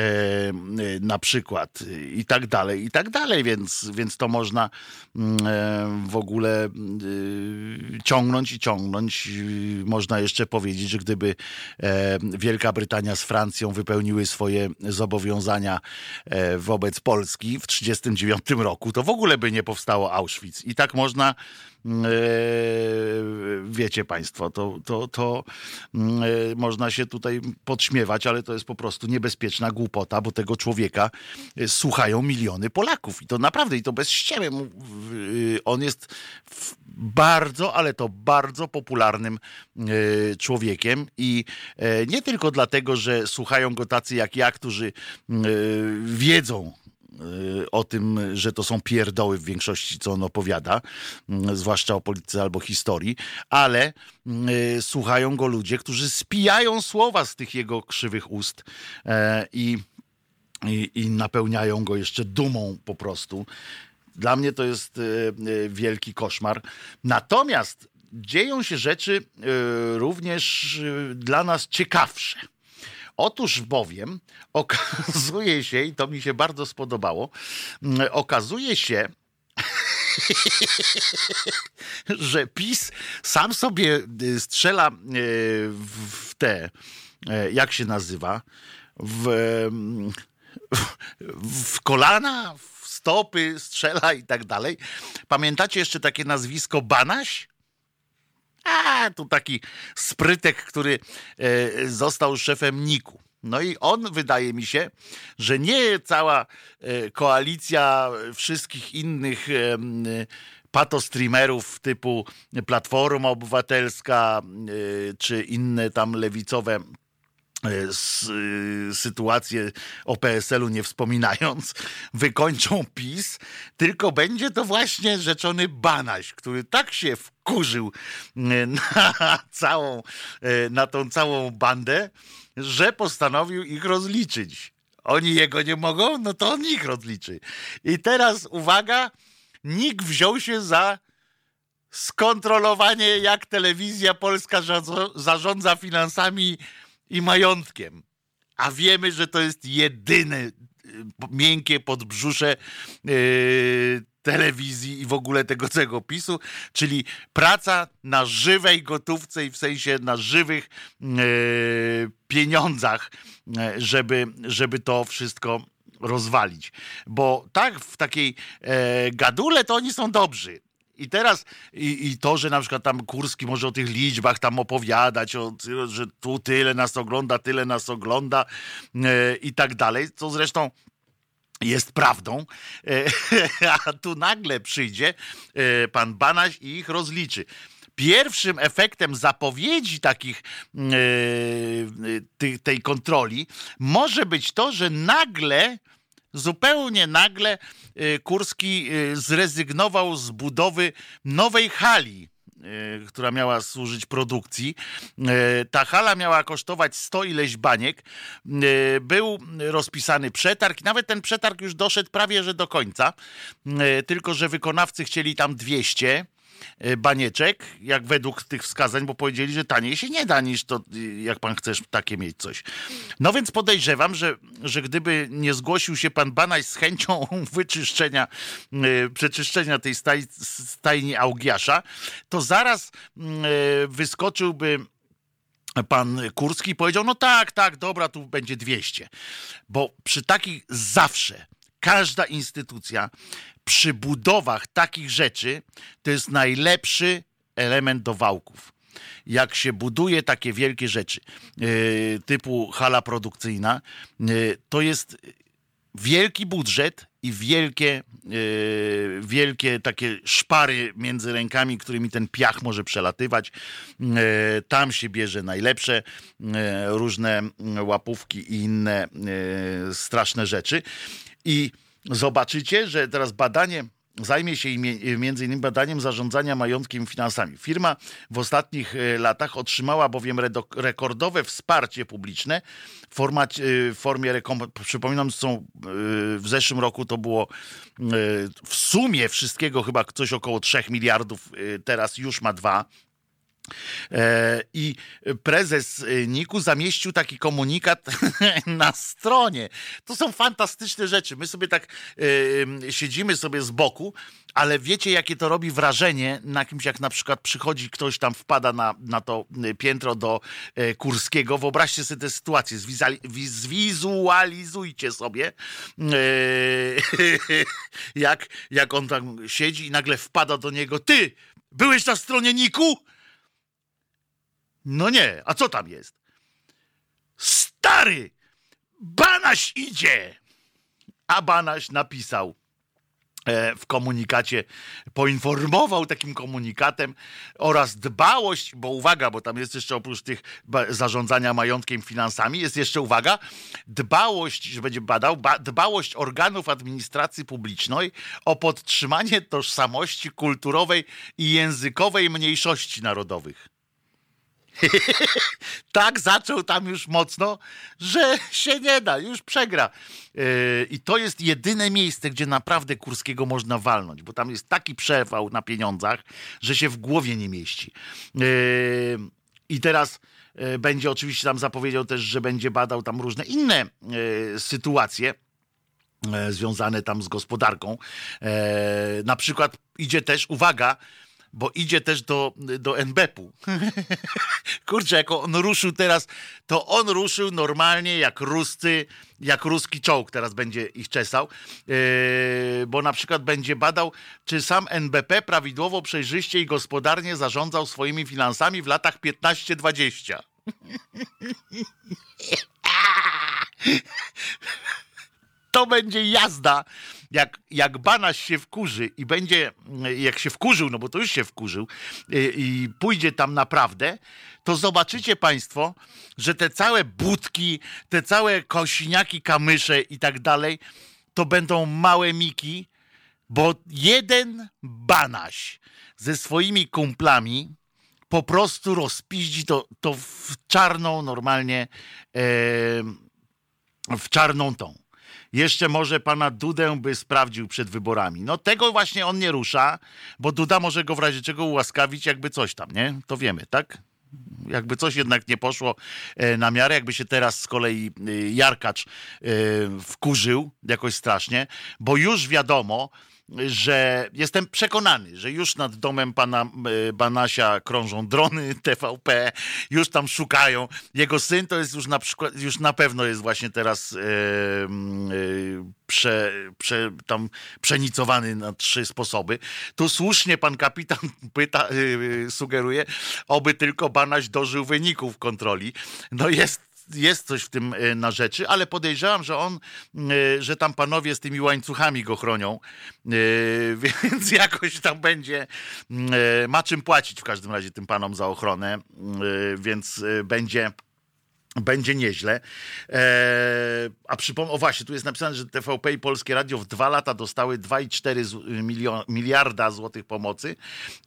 na przykład i tak dalej, i tak dalej, więc, więc to można mm, w ogóle y, ciągnąć i ciągnąć. Y, Można jeszcze powiedzieć, że gdyby e, Wielka Brytania z Francją wypełniły swoje zobowiązania e, wobec Polski w 1939 roku, to w ogóle by nie powstało Auschwitz. I tak można e, wiecie Państwo, to, to, to e, można się tutaj podśmiewać, ale to jest po prostu niebezpieczna głupota, bo tego człowieka e, słuchają miliony Polaków. I to naprawdę, i to bez ściemy. On jest bardzo, ale to bardzo popularnym e, człowiekiem i e, nie tylko dlatego, że słuchają go tacy jak ja, którzy e, wiedzą, o tym, że to są pierdoły w większości, co on opowiada, mm, zwłaszcza o polityce albo historii, ale y, słuchają go ludzie, którzy spijają słowa z tych jego krzywych ust e, i, i, i napełniają go jeszcze dumą po prostu. Dla mnie to jest e, wielki koszmar. Natomiast dzieją się rzeczy również dla nas ciekawsze. Otóż bowiem okazuje się, i to mi się bardzo spodobało, mm, okazuje się, że PiS sam sobie y, strzela y, w te, y, jak się nazywa, w, w kolana, w stopy strzela i tak dalej. Pamiętacie jeszcze takie nazwisko Banaś? Tu taki sprytek, który został szefem Niku. No i on, wydaje mi się, że nie cała e, koalicja wszystkich innych patostreamerów typu Platforma Obywatelska e, czy inne tam lewicowe e, sytuacje o PSL-u nie wspominając, wykończą PiS, tylko będzie to właśnie rzeczony Banaś, który tak się wkurzył na całą, na tą całą bandę, że postanowił ich rozliczyć. Oni jego nie mogą, no to on ich rozliczy. I teraz uwaga, NIK wziął się za skontrolowanie, jak telewizja polska zarządza finansami i majątkiem. A wiemy, że to jest jedyne y, miękkie podbrzusze yy, telewizji i w ogóle tego całego PiSu, czyli praca na żywej gotówce i w sensie na żywych e, pieniądzach, e, żeby, żeby to wszystko rozwalić. Bo tak w takiej e, gadule to oni są dobrzy. I teraz, i, i, to, że na przykład tam Kurski może o tych liczbach tam opowiadać, o, że tu tyle nas ogląda, tyle nas ogląda e, i tak dalej, co zresztą jest prawdą, e, a tu nagle przyjdzie e, pan Banaś i ich rozliczy. Pierwszym efektem zapowiedzi takich e, tej kontroli może być to, że nagle zupełnie nagle Kurski zrezygnował z budowy nowej hali E, która miała służyć produkcji. Ta hala miała kosztować 100 ileś baniek. Był rozpisany przetarg, nawet ten przetarg już doszedł prawie że do końca, tylko że wykonawcy chcieli tam 200 E, banieczek, jak według tych wskazań, bo powiedzieli, że taniej się nie da niż to, jak pan chcesz takie mieć coś. No więc podejrzewam, że, że gdyby nie zgłosił się pan Banaj z chęcią wyczyszczenia, e, przeczyszczenia tej staj, stajni Augiasza, to zaraz wyskoczyłby pan Kurski powiedział, no tak, tak, dobra, tu będzie 200. Bo przy takich zawsze każda instytucja przy budowach takich rzeczy to jest najlepszy element do wałków. Jak się buduje takie wielkie rzeczy, yy, typu hala produkcyjna, yy, to jest wielki budżet i wielkie, yy, wielkie takie szpary między rękami, którymi ten piach może przelatywać. tam się bierze najlepsze różne łapówki i inne straszne rzeczy. I zobaczycie, że teraz badanie zajmie się między innymi badaniem zarządzania majątkiem i finansami. Firma w ostatnich e, latach otrzymała bowiem rekordowe wsparcie publiczne w, formacie, w formie. Przypominam, są e, w zeszłym roku to było e, w sumie wszystkiego chyba coś około 3 miliardów, teraz już ma dwa E, I prezes Niku zamieścił taki komunikat na stronie. To są fantastyczne rzeczy. My sobie tak e, siedzimy sobie z boku, ale wiecie, jakie to robi wrażenie na kimś, jak na przykład przychodzi ktoś tam, wpada na, na to piętro do e, Kurskiego. Wyobraźcie sobie tę sytuację, zwizualizujcie sobie, jak, jak on tam siedzi i nagle wpada do niego. Ty, byłeś na stronie Niku? No nie, a co tam jest? Stary! Banaś idzie! A Banaś napisał e, w komunikacie, poinformował takim komunikatem oraz dbałość, bo uwaga, bo tam jest jeszcze oprócz tych zarządzania majątkiem, finansami, jest jeszcze uwaga, dbałość, że będzie badał, dbałość organów administracji publicznej o podtrzymanie tożsamości kulturowej i językowej mniejszości narodowych. tak zaczął tam już mocno, że się nie da, już przegra. Yy, I to jest jedyne miejsce, gdzie naprawdę Kurskiego można walnąć, bo tam jest taki przewał na pieniądzach, że się w głowie nie mieści. Yy, I teraz yy, będzie oczywiście tam zapowiedział też, że będzie badał tam różne inne sytuacje związane tam z gospodarką. Na przykład idzie też, uwaga, bo idzie też do, do NBP-u. Kurczę, jak on ruszył teraz, to on ruszył normalnie jak ruscy, jak ruski czołg teraz będzie ich czesał, yy, bo na przykład będzie badał, czy sam NBP prawidłowo, przejrzyście i gospodarnie zarządzał swoimi finansami w latach 15-20. to będzie jazda. Jak, jak Banaś się wkurzy i będzie, jak się wkurzył, no bo to już się wkurzył i, y, i pójdzie tam naprawdę, to zobaczycie Państwo, że te całe budki, te całe kosiniaki, kamysze i tak dalej, to będą małe miki, bo jeden Banaś ze swoimi kumplami po prostu rozpiździ to, to w czarną normalnie, e, w czarną tą jeszcze może pana Dudę by sprawdził przed wyborami. No tego właśnie on nie rusza, bo Duda może go w razie czego ułaskawić, jakby coś tam, nie? To wiemy, tak? Jakby coś jednak nie poszło e, na miarę, jakby się teraz z kolei e, Jarkacz e, wkurzył jakoś strasznie, bo już wiadomo, że jestem przekonany, że już nad domem pana Banasia krążą drony TVP, już tam szukają. Jego syn to jest już na przykład, już na pewno jest właśnie teraz e, e, prze, prze, tam przenicowany na trzy sposoby. Tu słusznie pan kapitan pyta, e, sugeruje, oby tylko Banaś dożył wyników kontroli. No jest jest coś w tym e, na rzeczy, ale podejrzewam, że on, e, że tam panowie z tymi łańcuchami go chronią, e, więc jakoś tam będzie, ma czym płacić w każdym razie tym panom za ochronę, więc będzie będzie nieźle. Eee, a przypomnę, o właśnie, tu jest napisane, że TVP i Polskie Radio w dwa lata dostały 2,4 miliarda złotych pomocy,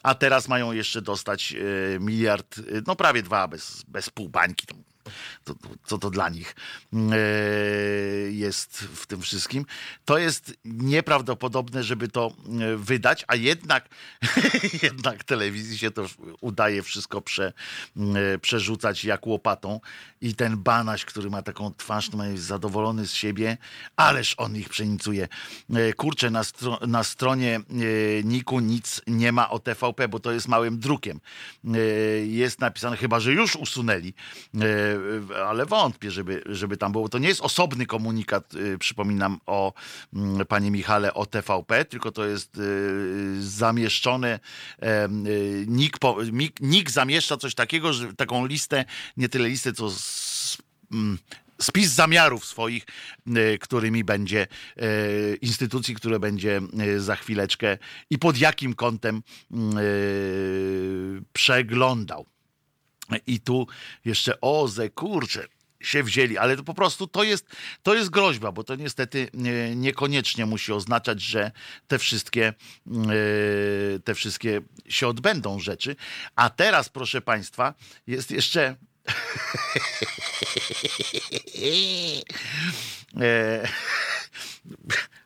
a teraz mają jeszcze dostać e, miliard, no prawie dwa, bez, bez pół bańki, to, co to dla nich e, jest w tym wszystkim. To jest nieprawdopodobne, żeby to e, wydać, a jednak, jednak telewizji się to udaje wszystko prze, e, przerzucać jak łopatą i ten Banaś, który ma taką twarz, no jest zadowolony z siebie, ależ on ich przenicuje. Kurczę, na, na stronie Niku nic nie ma o TVP, bo to jest małym drukiem. Jest napisane, chyba że już usunęli ale wątpię, żeby, żeby tam było. To nie jest osobny komunikat, y, przypominam o mm, panie Michale, o TVP, tylko to jest y, zamieszczone, NIK, NIK zamieszcza coś takiego, że taką listę, nie tyle listę, co mm, spis zamiarów swoich, którymi będzie instytucji, które będzie za chwileczkę i pod jakim kątem przeglądał. I tu jeszcze oze, kurczę, się wzięli, ale to po prostu to jest, to jest groźba, bo to niestety nie, niekoniecznie musi oznaczać, że te wszystkie, yy, te wszystkie się odbędą rzeczy. A teraz, proszę Państwa, jest jeszcze.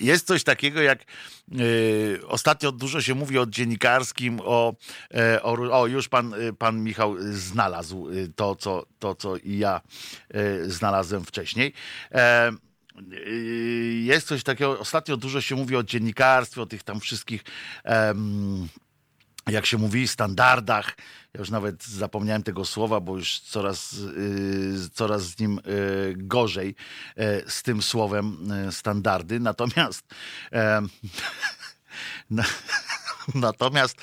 E, jest coś takiego jak Yy, ostatnio dużo się mówi o dziennikarskim, o, e, o, o, już pan, e, pan Michał znalazł e, to co, to, co i ja znalazłem wcześniej. Jest coś takiego, ostatnio dużo się mówi o dziennikarstwie, o tych tam wszystkich jak się mówi, standardach. Ja już nawet zapomniałem tego słowa, bo już coraz, yy, coraz z nim yy, gorzej yy, z tym słowem y, standardy. Natomiast na, Natomiast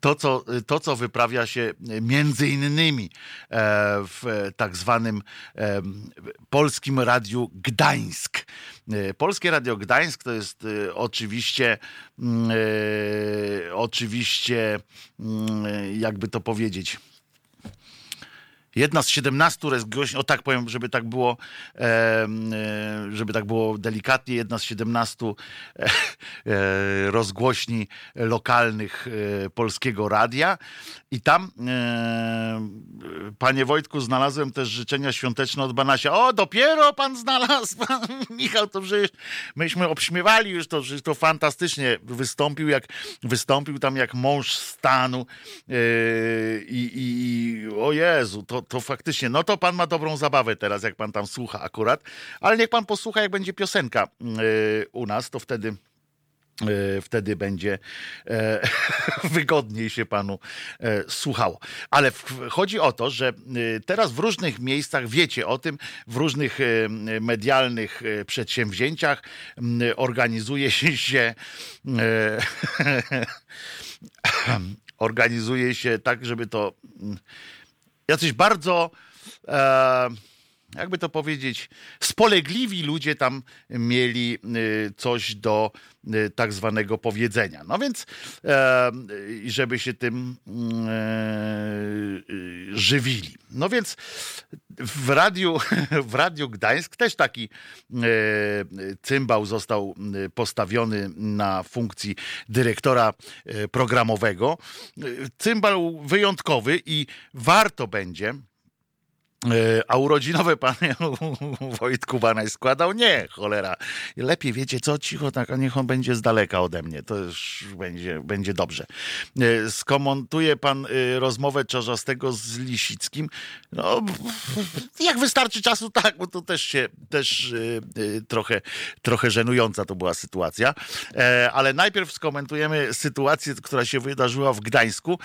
to co, to, co wyprawia się między innymi e, w tak zwanym e, Polskim Radiu Gdańsk. E, Polskie Radio Gdańsk to jest oczywiście, mm, oczywiście, mm, jakby to powiedzieć, Jedna z 17 rozgłośni, o tak powiem, żeby tak było, e, żeby tak było delikatnie, jedna z 17 e, e, rozgłośni lokalnych polskiego radia. I tam, panie Wojtku, znalazłem też życzenia świąteczne od Banasia. O, dopiero pan znalazł, pan Michał, to przecież myśmy obśmiewali już to, że to fantastycznie wystąpił, jak wystąpił tam jak mąż stanu i, i o Jezu, to, to faktycznie, no to pan ma dobrą zabawę teraz, jak pan tam słucha akurat, ale niech pan posłucha, jak będzie piosenka yy, u nas, to wtedy E, wtedy będzie e, wygodniej się panu e, słuchało. Ale chodzi o to, że teraz w różnych miejscach wiecie o tym, w różnych medialnych przedsięwzięciach organizuje się organizuje się tak, żeby to jacyś bardzo jakby to powiedzieć, spolegliwi ludzie tam mieli y, coś do y, tak zwanego powiedzenia. No więc, e, żeby się tym e, żywili. No więc w radiu, w radiu Gdańsk też taki e, cymbał został postawiony na funkcji dyrektora programowego. Cymbał wyjątkowy i warto będzie E, a urodzinowe pan Wojtku Banaj składał? Nie, cholera. Lepiej wiecie co, cicho, tak, a niech on będzie z daleka ode mnie. To już będzie, będzie dobrze. E, skomontuje pan e, rozmowę Czarzastego z Lisickim? No, jak wystarczy czasu, tak, bo to też się, też trochę, trochę żenująca to była sytuacja. Ale najpierw skomentujemy sytuację, która się wydarzyła w Gdańsku,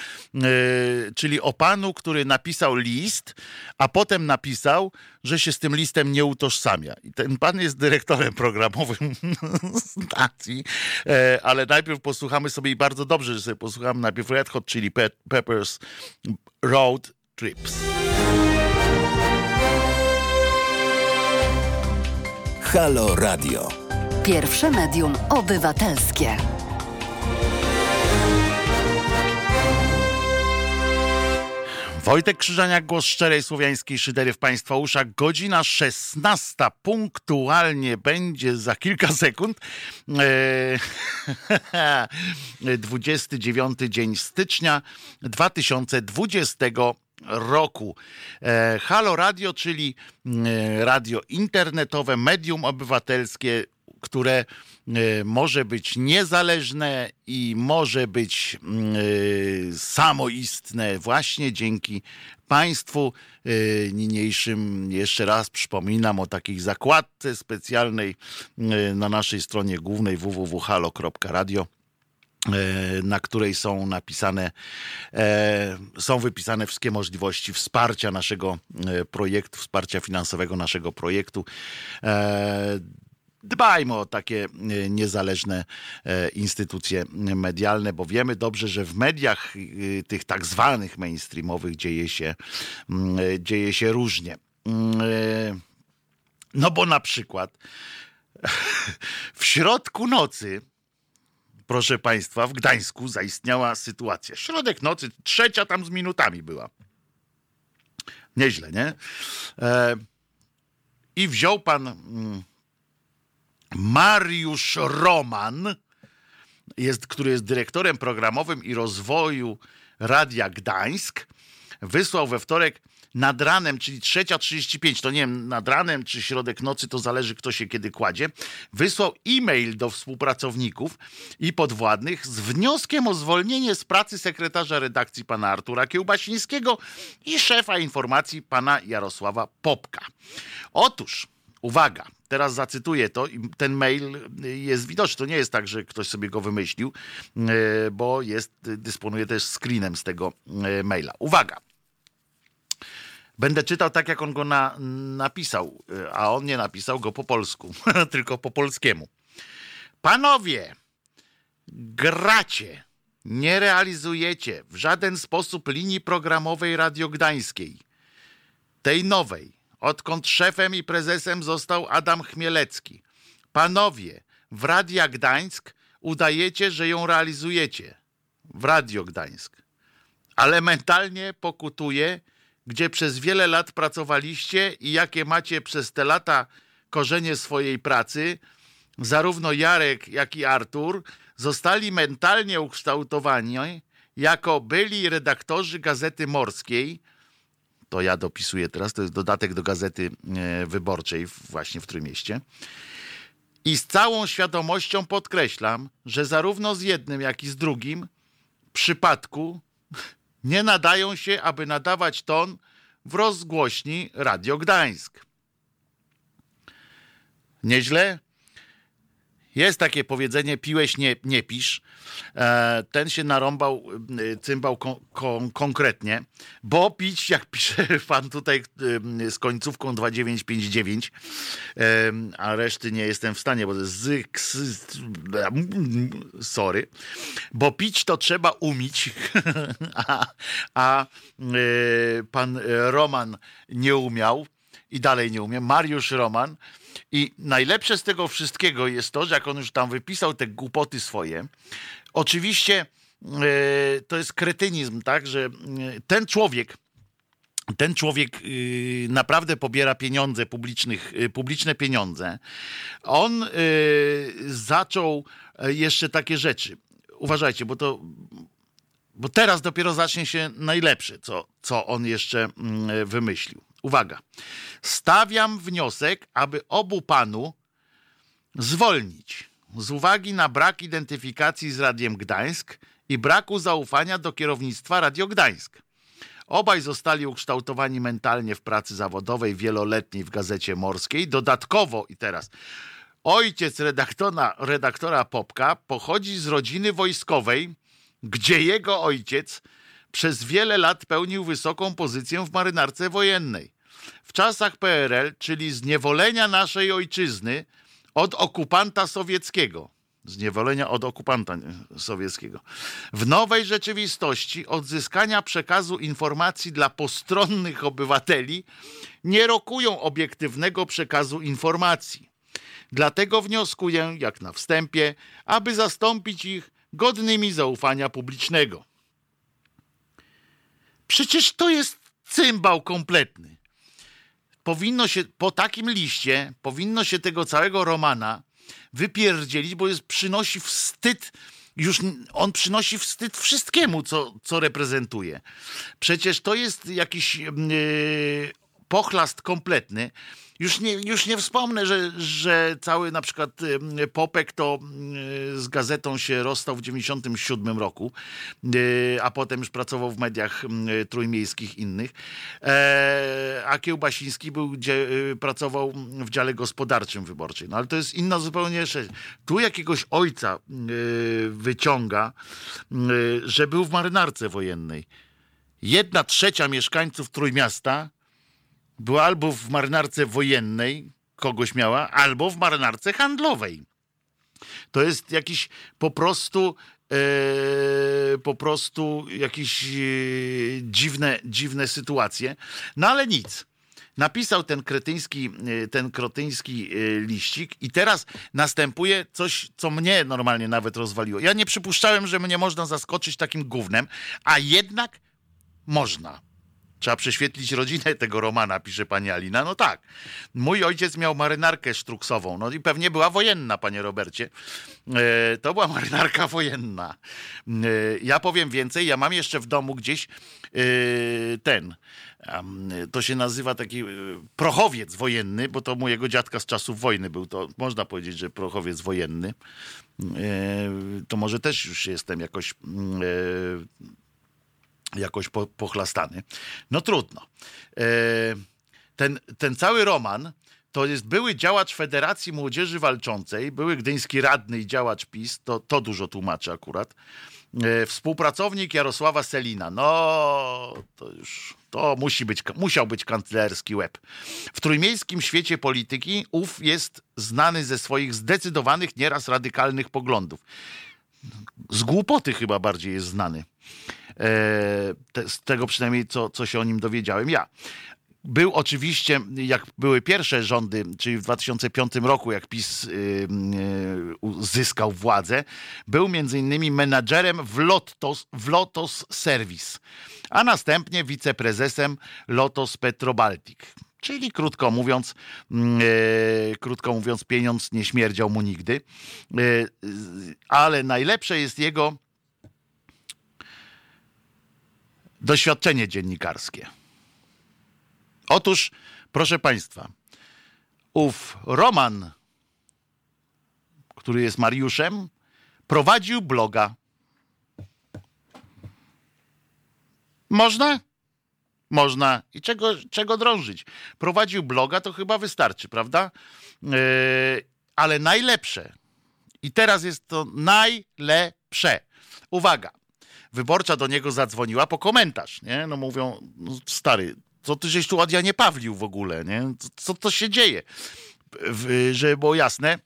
czyli o panu, który napisał list, a potem potem napisał, że się z tym listem nie utożsamia. I ten pan jest dyrektorem programowym stacji, e, ale najpierw posłuchamy sobie i bardzo dobrze, że sobie posłuchamy najpierw Red Hot Chili Peppers Road Trips. Halo Radio. Pierwsze medium obywatelskie. Wojtek Krzyżaniak, głos szczerej słowiańskiej szydery w Państwa uszach. Godzina 16 punktualnie będzie za kilka sekund. Eee, 29 dzień stycznia 2020 roku. Eee, Halo Radio, czyli e, radio internetowe, medium obywatelskie, które E, może być niezależne i może być mm, e, samoistne właśnie dzięki Państwu e, niniejszym. Jeszcze raz przypominam o takiej zakładce specjalnej na naszej stronie głównej www.halo.radio na której są napisane, są wypisane wszystkie możliwości wsparcia naszego projektu, wsparcia finansowego naszego projektu dbajmy o takie e, niezależne e, instytucje medialne, bo wiemy dobrze, że w mediach e, tych tak zwanych mainstreamowych dzieje się, dzieje się różnie. No bo na przykład w środku nocy, proszę Państwa, w Gdańsku zaistniała sytuacja. Środek nocy, trzecia tam z minutami była. Nieźle, nie? I wziął pan Mariusz Roman, jest, który jest dyrektorem programowym i rozwoju Radia Gdańsk, wysłał we wtorek nad ranem, czyli 3.35, to nie wiem, nad ranem czy środek nocy, to zależy kto się kiedy kładzie, wysłał e-mail do współpracowników i podwładnych z wnioskiem o zwolnienie z pracy sekretarza redakcji pana Artura Kiełbasińskiego i szefa informacji pana Jarosława Popka. Otóż, uwaga, Teraz zacytuję to ten mail jest widoczny. To nie jest tak, że ktoś sobie go wymyślił, e, bo jest, dysponuje też screenem z tego e, maila. Uwaga! Będę czytał tak, jak on go na, napisał, e, a on nie napisał go po polsku, tylko po polskiemu. Panowie, gracie, nie realizujecie w żaden sposób linii programowej Radio Gdańskiej, tej nowej, odkąd szefem i prezesem został Adam Chmielecki. Panowie, w Radia Gdańsk udajecie, że ją realizujecie. W Radio Gdańsk. Ale mentalnie pokutuje, gdzie przez wiele lat pracowaliście i jakie macie przez te lata korzenie swojej pracy, zarówno Jarek, jak i Artur zostali mentalnie ukształtowani jako byli redaktorzy Gazety Morskiej, to ja dopisuję teraz, to jest dodatek do Gazety e, Wyborczej właśnie w Trójmieście. I z całą świadomością podkreślam, że zarówno z jednym, jak i z drugim przypadku nie nadają się, aby nadawać ton w rozgłośni Radio Gdańsk. Nieźle? Jest takie powiedzenie, piłeś, nie, nie pisz. E, ten się narąbał e, cymbał kon, kon, konkretnie, bo pić, jak pisze pan tutaj e, z końcówką 2959, a reszty nie jestem w stanie, bo to jest z, sorry, bo pić to trzeba umieć, a, a pan Roman nie umiał i dalej nie umie, Mariusz Roman, i najlepsze z tego wszystkiego jest to, że jak on już tam wypisał te głupoty swoje, oczywiście e, to jest kretynizm, tak, że e, ten człowiek, ten człowiek e, naprawdę pobiera pieniądze publicznych, publiczne pieniądze. On zaczął jeszcze takie rzeczy. Uważajcie, bo to bo teraz dopiero zacznie się najlepsze, co, co on jeszcze mm, wymyślił. Uwaga. Stawiam wniosek, aby obu panu zwolnić z uwagi na brak identyfikacji z Radiem Gdańsk i braku zaufania do kierownictwa Radio Gdańsk. Obaj zostali ukształtowani mentalnie w pracy zawodowej wieloletniej w Gazecie Morskiej. Dodatkowo i teraz ojciec redaktora, redaktora Popka pochodzi z rodziny wojskowej, gdzie jego ojciec przez wiele lat pełnił wysoką pozycję w marynarce wojennej. W czasach PRL, czyli zniewolenia naszej ojczyzny od okupanta sowieckiego, zniewolenia od okupanta sowieckiego. W nowej rzeczywistości odzyskania przekazu informacji dla postronnych obywateli nie rokują obiektywnego przekazu informacji. Dlatego wnioskuję, jak na wstępie, aby zastąpić ich godnymi zaufania publicznego. Przecież to jest cymbał kompletny. Powinno się, po takim liście, powinno się tego całego Romana wypierdzielić, bo jest, przynosi wstyd, już on przynosi wstyd wszystkiemu, co, co reprezentuje. Przecież to jest jakiś yy, pochlast kompletny. Już nie, już nie wspomnę, że, że cały na przykład Popek to z gazetą się rozstał w 97 roku, a potem już pracował w mediach trójmiejskich innych. E, a Kiełbasiński był, gdzie y, pracował w dziale gospodarczym wyborczej. No ale to jest inna zupełnie rzecz. Tu jakiegoś ojca wyciąga, że był w marynarce wojennej. Jedna trzecia mieszkańców Trójmiasta była albo w marynarce wojennej, kogoś miała, albo w marynarce handlowej. To jest jakiś po prostu e, po prostu jakieś e, dziwne, dziwne sytuacje. No ale nic. Napisał ten kretyński, e, ten krotyński e, liścik i teraz następuje coś, co mnie normalnie nawet rozwaliło. Ja nie przypuszczałem, że mnie można zaskoczyć takim gównem, a jednak można. Trzeba prześwietlić rodzinę tego Romana, pisze pani Alina. No tak. Mój ojciec miał marynarkę sztruksową, no i pewnie była wojenna, panie Robercie. E, to była marynarka wojenna. E, ja powiem więcej, ja mam jeszcze w domu gdzieś e, ten, to się nazywa taki e, prochowiec wojenny, bo to mojego dziadka z czasów wojny był, to można powiedzieć, że prochowiec wojenny. E, to może też już jestem jakoś mm, e, jakoś po, pochlastany. No trudno. E, ten, ten cały roman to jest były działacz Federacji Młodzieży Walczącej, były gdyński radny i działacz PiS, to, to dużo tłumaczy akurat. E, współpracownik Jarosława Selina. No, to już, to musi być, musiał być kanclerski łeb. W trójmiejskim świecie polityki ów jest znany ze swoich zdecydowanych, nieraz radykalnych poglądów. Z głupoty chyba bardziej jest znany. E, z tego przynajmniej, co, co się o nim dowiedziałem ja. Był oczywiście, jak były pierwsze rządy, czyli w 2005 roku, jak PiS y, y, zyskał władzę, był między innymi menadżerem w Lotos, w Lotos Service, a następnie wiceprezesem Lotos Petrobaltic. Czyli krótko mówiąc, y, krótko mówiąc, pieniądz nie śmierdział mu nigdy. ale najlepsze jest jego doświadczenie dziennikarskie. Otóż, proszę Państwa, ów Roman, który jest Mariuszem, prowadził bloga. Można? Można. I czego, czego drążyć? Prowadził bloga, to chyba wystarczy, prawda? Yy, ale najlepsze. I teraz jest to najlepsze. Uwaga. Wyborcza do niego zadzwoniła po komentarz, nie? No mówią, no stary, co ty żeś tu od Janie Pawlił w ogóle, nie? Co, to się dzieje? W, żeby było jasne,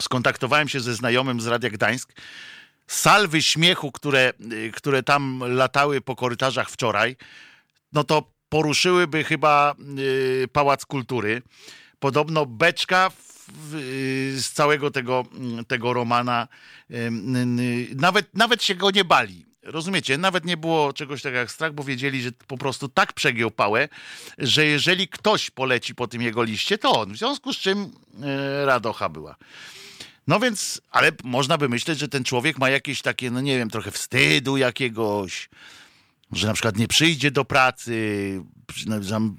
skontaktowałem się ze znajomym z Radia Gdańsk, salwy śmiechu, które, które tam latały po korytarzach wczoraj, no to poruszyłyby chyba y, Pałac Kultury. Podobno beczka z całego tego, tego romana, y, nawet, nawet się go nie bali. Rozumiecie? Nawet nie było czegoś takiego jak strach, bo wiedzieli, że po prostu tak przegiął pałę, że jeżeli ktoś poleci po tym jego liście, to on. W związku z czym radocha była. No więc, ale można by myśleć, że ten człowiek ma jakieś takie, no nie wiem, trochę wstydu jakiegoś, że na przykład nie przyjdzie do pracy,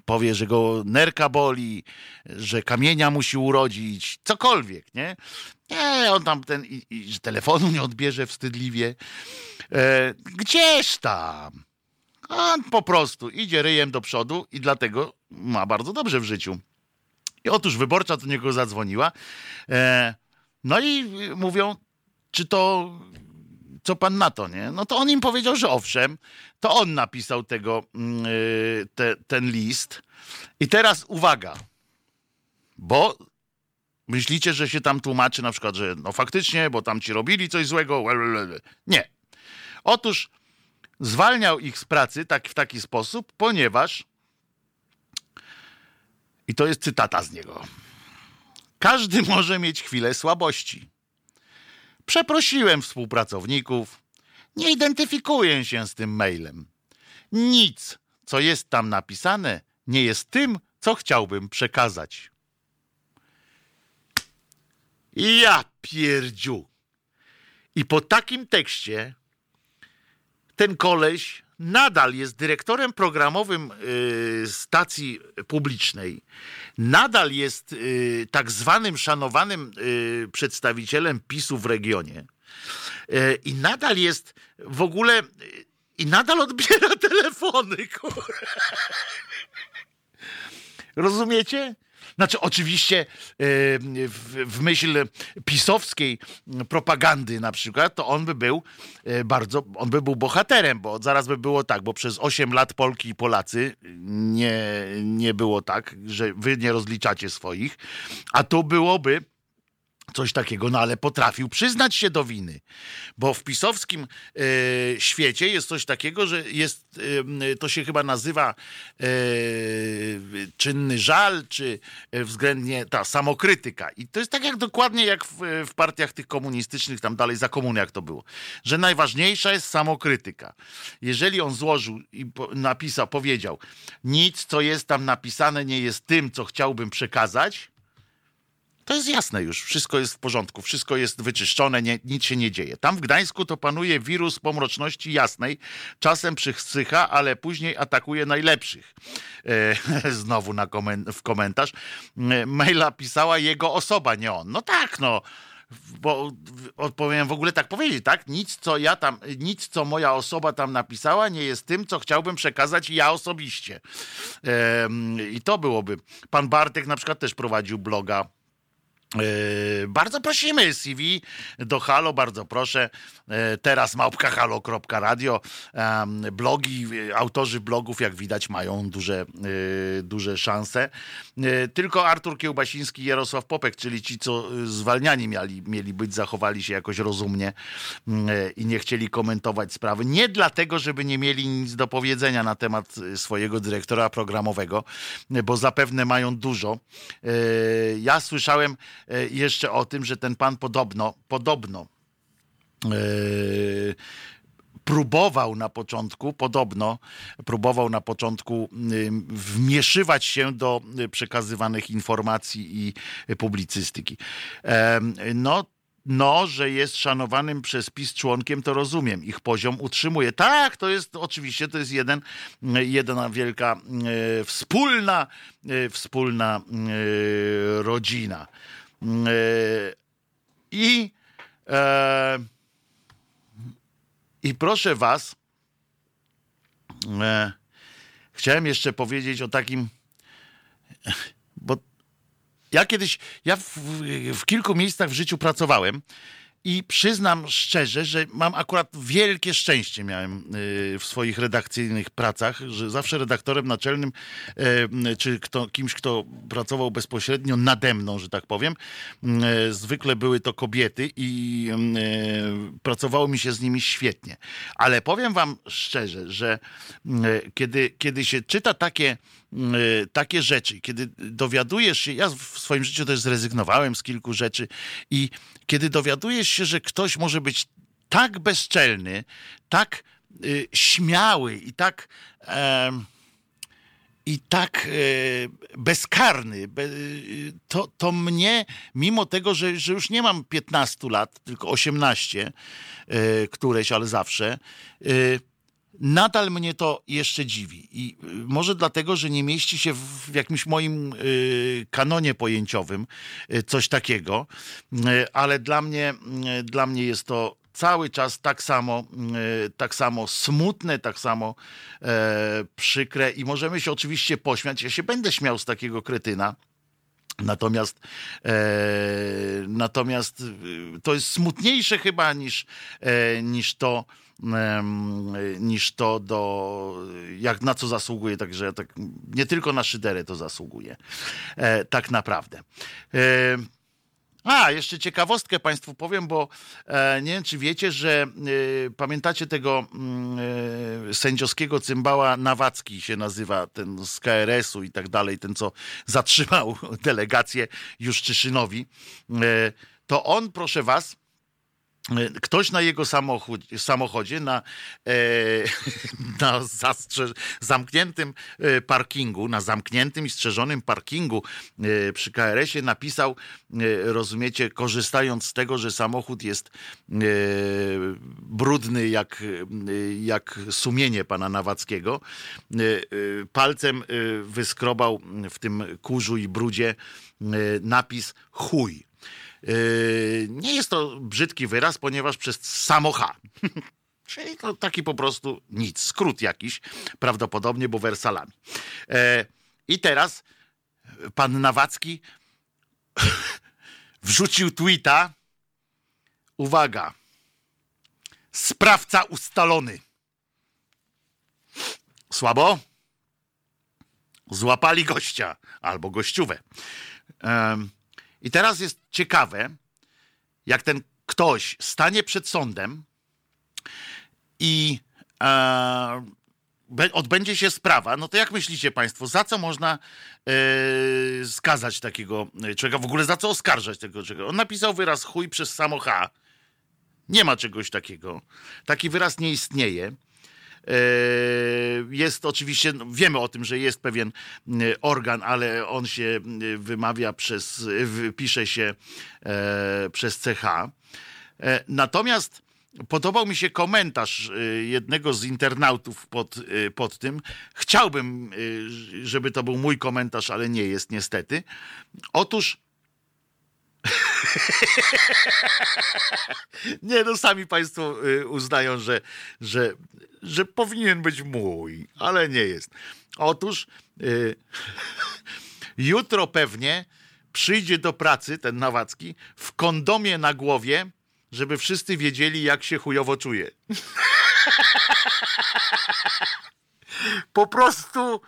powie, że go nerka boli, że kamienia musi urodzić, cokolwiek, nie? Nie, on tam ten, i, i że telefonu nie odbierze wstydliwie. E, gdzież tam? On po prostu idzie ryjem do przodu i dlatego ma bardzo dobrze w życiu. I otóż wyborcza do niego zadzwoniła. E, no i mówią, czy to, co pan na to, nie? No to on im powiedział, że owszem, to on napisał tego, yy, te, ten list. I teraz uwaga, bo myślicie, że się tam tłumaczy na przykład, że no faktycznie, bo tam ci robili coś złego. Nie. Otóż zwalniał ich z pracy tak, w taki sposób, ponieważ i to jest cytata z niego. Każdy może mieć chwilę słabości. Przeprosiłem współpracowników. Nie identyfikuję się z tym mailem. Nic, co jest tam napisane, nie jest tym, co chciałbym przekazać. Ja pierdziu. I po takim tekście ten koleś nadal jest dyrektorem programowym y, stacji publicznej, nadal jest y, tak zwanym szanowanym y, przedstawicielem PiSu w regionie i nadal jest w ogóle i nadal odbiera telefony. Rozumiecie? Znaczy, oczywiście e, w myśl pisowskiej propagandy na przykład, to on by był e, bardzo, on by był bohaterem, bo zaraz by było tak, bo przez 8 lat Polki i Polacy nie, nie było tak, że wy nie rozliczacie swoich, a tu byłoby coś takiego, no ale potrafił przyznać się do winy, bo w pisowskim e, świecie jest coś takiego, że jest, e, to się chyba nazywa e, czynny żal, czy względnie ta samokrytyka. I to jest tak jak dokładnie jak w, w partiach tych komunistycznych, tam dalej za komuny jak to było, że najważniejsza jest samokrytyka. Jeżeli on złożył i napisał, powiedział, nic co jest tam napisane nie jest tym, co chciałbym przekazać, to jest jasne już, wszystko jest w porządku, wszystko jest wyczyszczone, nie, nic się nie dzieje. Tam w Gdańsku to panuje wirus pomroczności jasnej, czasem przysycha, ale później atakuje najlepszych. E, znowu na komen w komentarz. E, maila pisała jego osoba, nie on. No tak, no bo odpowiem w ogóle tak powiedzieć, tak? Nic, co ja tam, nic, co moja osoba tam napisała, nie jest tym, co chciałbym przekazać ja osobiście. I to byłoby. Pan Bartek na przykład też prowadził bloga bardzo prosimy CV do Halo, bardzo proszę. Yy, teraz małpka halo.radio. Blogi, autorzy blogów, jak widać, mają duże, yy, duże szanse. Tylko Artur Kiełbasiński i Jarosław Popek, czyli ci, co zwalniani mieli, mieli być, zachowali się jakoś rozumnie i nie chcieli komentować sprawy. Nie dlatego, żeby nie mieli nic do powiedzenia na temat swojego dyrektora programowego, bo zapewne mają dużo. Ja słyszałem, jeszcze o tym, że ten pan podobno, podobno yy, próbował na początku, podobno próbował na początku wmieszywać się do przekazywanych informacji i publicystyki. No, no, że jest szanowanym przez PiS członkiem, to rozumiem. Ich poziom utrzymuje. Tak, to jest oczywiście, to jest jeden, jedna wielka e, wspólna, e, wspólna e, rodzina. E, I, e, I proszę Was, E, chciałem jeszcze powiedzieć o takim, bo ja kiedyś, ja w, w kilku miejscach w życiu pracowałem i przyznam szczerze, że mam akurat wielkie szczęście miałem y, w swoich redakcyjnych pracach, że zawsze redaktorem naczelnym, y, czy kto, kimś, kto pracował bezpośrednio nade mną, że tak powiem, y, zwykle były to kobiety i pracowało mi się z nimi świetnie. Ale powiem wam szczerze, że kiedy, kiedy się czyta takie takie rzeczy, kiedy dowiadujesz się, ja w swoim życiu też zrezygnowałem z kilku rzeczy i kiedy dowiadujesz się, że ktoś może być tak bezczelny, tak y, śmiały i tak. i tak e, bezkarny, be, to, to mnie, mimo tego, że, że już nie mam 15 lat, tylko 18, e, któreś, ale zawsze, e, nadal mnie to jeszcze dziwi. I y, może dlatego, że nie mieści się w jakimś moim y, kanonie pojęciowym y, coś takiego, ale dla mnie, dla mnie jest to cały czas tak samo, tak samo smutne, tak samo e, przykre i możemy się oczywiście pośmiać. Ja się będę śmiał z takiego kretyna. Natomiast, e, natomiast to jest smutniejsze chyba niż, e, niż to, niż to do, jak na co zasługuje, także tak, nie tylko na szyderę to zasługuje, e, tak naprawdę. E, a, jeszcze ciekawostkę Państwu powiem, bo e, nie wiem, czy wiecie, że e, pamiętacie tego mm, e, sędziowskiego cymbała Nawacki się nazywa, ten z KRS-u i tak dalej, ten co zatrzymał delegację Juszczyszynowi. E, to on, proszę Was, ktoś na jego samochodzie, na, e, na zastrze, zamkniętym e, parkingu, na zamkniętym i strzeżonym parkingu e, przy KRS-ie napisał, e, rozumiecie, korzystając z tego, że samochód jest e, brudny jak, jak sumienie pana Nawackiego, e, palcem wyskrobał w tym kurzu i brudzie napis chuj. Yy, nie jest to brzydki wyraz, ponieważ przez samocha. Czyli to taki po prostu nic, skrót jakiś, prawdopodobnie, bo wersalami. E, I teraz pan Nawacki wrzucił tweeta. Uwaga. Sprawca ustalony. Słabo? Złapali gościa albo gościówę. I teraz jest ciekawe, jak ten ktoś stanie przed sądem i e, odbędzie się sprawa, no to jak myślicie Państwo, za co można e, skazać takiego człowieka, w ogóle za co oskarżać tego człowieka? On napisał wyraz chuj przez samo H. Nie ma czegoś takiego. Taki wyraz nie istnieje. E, jest oczywiście, no, wiemy o tym, że jest pewien e, organ, ale on się e, wymawia przez, pisze się przez CH. Natomiast podobał mi się komentarz jednego z internautów pod, pod tym. Chciałbym, żeby to był mój komentarz, ale nie jest niestety. Otóż nie, no sami Państwo uznają, że, że że powinien być mój, ale nie jest. Otóż yy, jutro pewnie przyjdzie do pracy ten Nawacki w kondomie na głowie, żeby wszyscy wiedzieli, jak się chujowo czuje. po prostu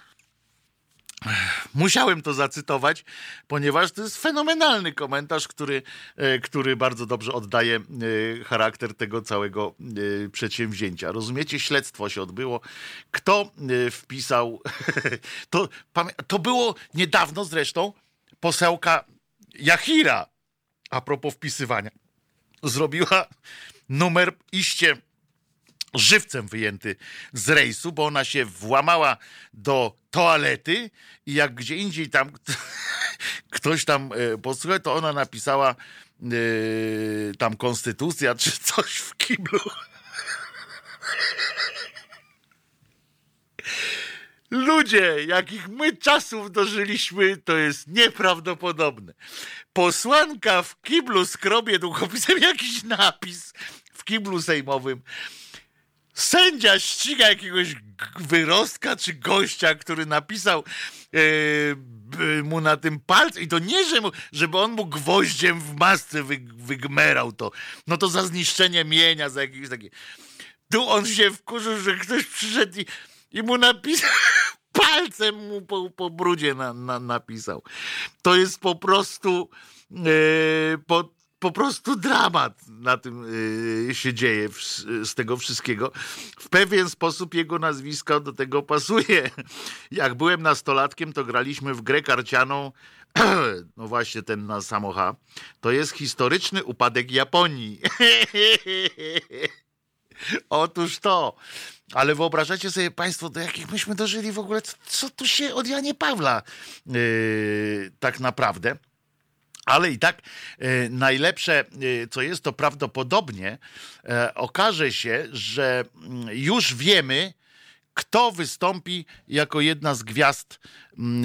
Musiałem to zacytować, ponieważ to jest fenomenalny komentarz, który, e, który bardzo dobrze oddaje e, charakter tego całego e, przedsięwzięcia. Rozumiecie? Śledztwo się odbyło. Kto wpisał? To, to było niedawno zresztą posełka Jachira, a propos wpisywania, zrobiła numer iście żywcem wyjęty z rejsu, bo ona się włamała do toalety i jak gdzie indziej tam ktoś tam e, posłuchał, to ona napisała yy, tam konstytucja czy coś w kiblu. Ludzie, jakich my czasów dożyliśmy, to jest nieprawdopodobne. Posłanka w kiblu skrobie długopisem jakiś napis w kiblu sejmowym Sędzia ściga jakiegoś wyrostka czy gościa, który napisał e, mu na tym palcu i to nie, że mu, żeby on mu gwoździem w masce wy, wygmerał to. No to za zniszczenie mienia, za jakieś takie... Tu on się wkurzył, że ktoś przyszedł i, i mu napisał palcem mu po, po brudzie na, na, napisał. To jest po prostu e, po, po prostu dramat na tym y, się dzieje w, z tego wszystkiego. W pewien sposób jego nazwisko do tego pasuje. Jak byłem nastolatkiem, to graliśmy w grę karcianą, no właśnie ten na samocha. To jest historyczny upadek Japonii. Otóż to. Ale wyobrażacie sobie Państwo, do jakich myśmy dożyli w ogóle, co tu się od Janie Pawla yy, tak naprawdę. Ale i tak e, najlepsze, e, co jest, to prawdopodobnie e, okaże się, że mm, już wiemy, kto wystąpi jako jedna z gwiazd mm,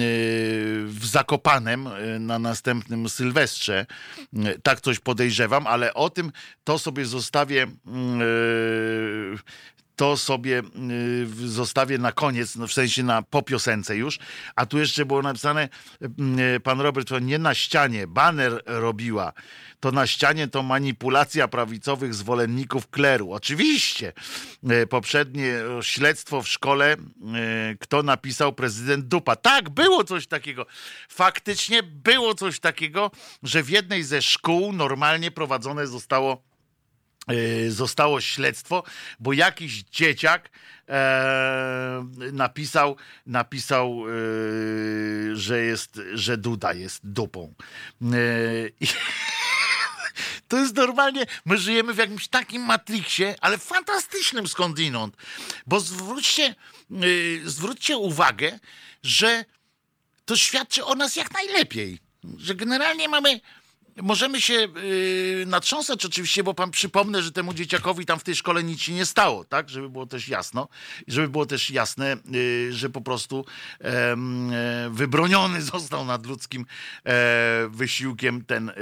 w Zakopanem na następnym Sylwestrze. Tak coś podejrzewam, ale o tym to sobie zostawię mm, to sobie y, zostawię na koniec, no w sensie na po piosence już. A tu jeszcze było napisane, y, pan Robert, to nie na ścianie, baner robiła. To na ścianie to manipulacja prawicowych zwolenników kleru. Oczywiście. Y, poprzednie śledztwo w szkole, kto napisał prezydent Dupa. Tak, było coś takiego. Faktycznie było coś takiego, że w jednej ze szkół normalnie prowadzone zostało zostało śledztwo, bo jakiś dzieciak e, napisał, napisał e, że jest, że Duda jest dupą. E, i, to jest normalnie, my żyjemy w jakimś takim matriksie, ale fantastycznym skądinąd. Bo zwróćcie, zwróćcie uwagę, że to świadczy o nas jak najlepiej. Że generalnie mamy możemy się yy, natrząsać oczywiście, bo pan przypomnę, że temu dzieciakowi tam w tej szkole nic się nie stało, tak? Żeby było też jasno, żeby było też jasne, yy, że po prostu yy, wybroniony został nad ludzkim e, wysiłkiem ten, e,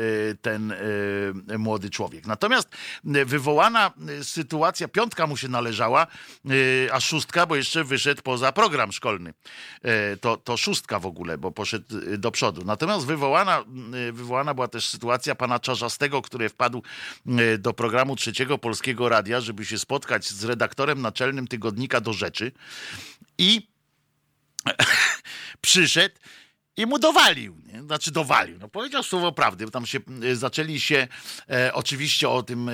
ten młody człowiek. Natomiast wywołana sytuacja, piątka mu się należała, a szóstka, bo jeszcze wyszedł poza program szkolny. to, to szóstka w ogóle, bo poszedł do przodu. Natomiast wywołana, wywołana była też sytuacja, pana Czarzastego, który wpadł e, do programu Trzeciego Polskiego Radia, żeby się spotkać z redaktorem naczelnym tygodnika do rzeczy i przyszedł i mu dowalił, nie? znaczy dowalił, no powiedział słowo prawdy, bo tam się e, zaczęli się e, oczywiście o tym e,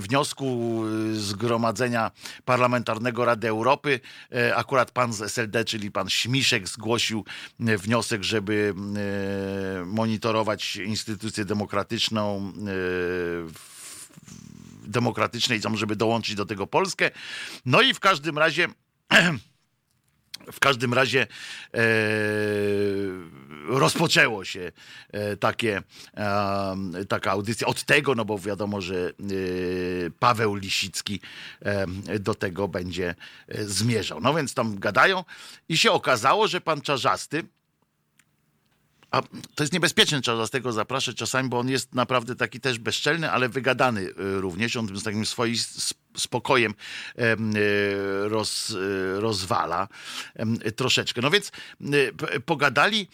wniosku e, Zgromadzenia Parlamentarnego Rady Europy, e, akurat pan z SLD, czyli pan Śmiszek zgłosił e, wniosek, żeby monitorować instytucję demokratyczną demokratycznej, żeby dołączyć do tego Polskę. No i w każdym razie W każdym razie e, rozpoczęło się e, takie, e, taka audycja od tego, no bo wiadomo, że e, Paweł Lisicki e, do tego będzie e, zmierzał. No więc tam gadają i się okazało, że pan Czarzasty, a to jest niebezpieczne, trzeba z tego zapraszać czasami, bo on jest naprawdę taki też bezczelny, ale wygadany również. On z takim swoim spokojem e, roz, e, rozwala troszeczkę. No więc pogadali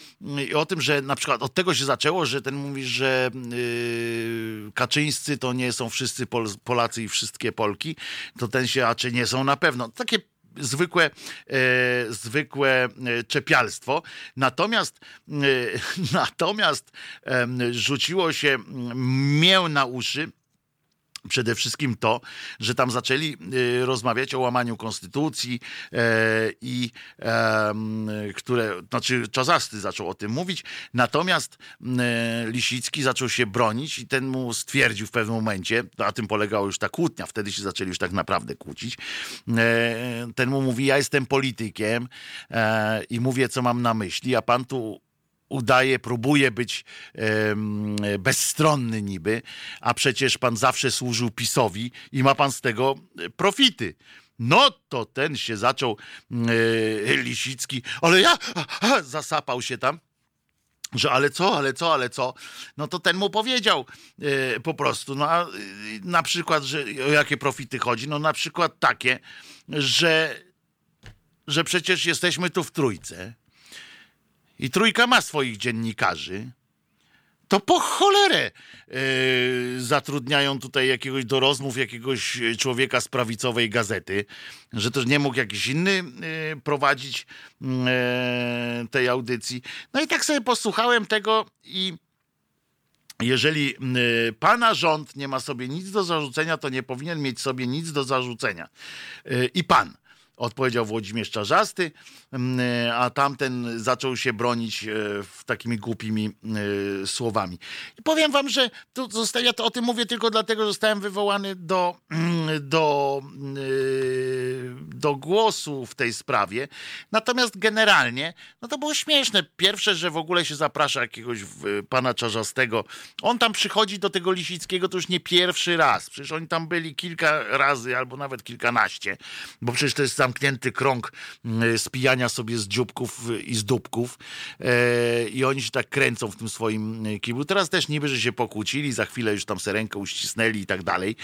o tym, że na przykład od tego się zaczęło, że ten mówi, że Kaczyńscy to nie są wszyscy Polacy i wszystkie Polki, to ten się, a czy nie są na pewno. Takie zwykłe, e, zwykłe czepialstwo. Natomiast, e, natomiast e, rzuciło się mię na uszy Przede wszystkim to, że tam zaczęli y, rozmawiać o łamaniu konstytucji e, i które, znaczy Czazasty zaczął o tym mówić, natomiast Lisicki zaczął się bronić i ten mu stwierdził w pewnym momencie, na tym polegała już ta kłótnia, wtedy się zaczęli już tak naprawdę kłócić, e, ten mu mówi, ja jestem politykiem e, i mówię, co mam na myśli, a pan tu udaje, próbuje być bezstronny niby, a przecież pan zawsze służył PiSowi i ma pan z tego e, profity. No to ten się zaczął e, Lisicki, ale ja zasapał się tam. że ale co, ale co, ale co, no to ten mu powiedział e, po prostu, no a e, na przykład, że o jakie profity chodzi, no na przykład takie, że, że przecież jesteśmy tu w trójce i trójka ma swoich dziennikarzy, to po cholerę yy, zatrudniają tutaj jakiegoś do rozmów jakiegoś człowieka z prawicowej gazety, że też nie mógł jakiś inny yy, prowadzić yy, tej audycji. No i tak sobie posłuchałem tego i jeżeli pana rząd nie ma sobie nic do zarzucenia, to nie powinien mieć sobie nic do zarzucenia. I pan odpowiedział Włodzimierz Czarzasty, mm, a tamten zaczął się bronić e, takimi głupimi e, słowami. I powiem wam, że tu zostałem, ja to o tym mówię tylko dlatego, że zostałem wywołany do, mm, do, e, do głosu w tej sprawie. Natomiast generalnie, no to było śmieszne. Pierwsze, że w ogóle się zaprasza jakiegoś pana Czarzastego. On tam przychodzi do tego Lisickiego to już nie pierwszy raz. Przecież oni tam byli kilka razy albo nawet kilkanaście, bo przecież to jest zamknięty krąg mm, spijania sobie z dzióbków i z dupków e, i oni się tak kręcą w tym swoim e, kiblu. Teraz też niby, że się pokłócili, za chwilę już tam serenkę uścisnęli i tak dalej.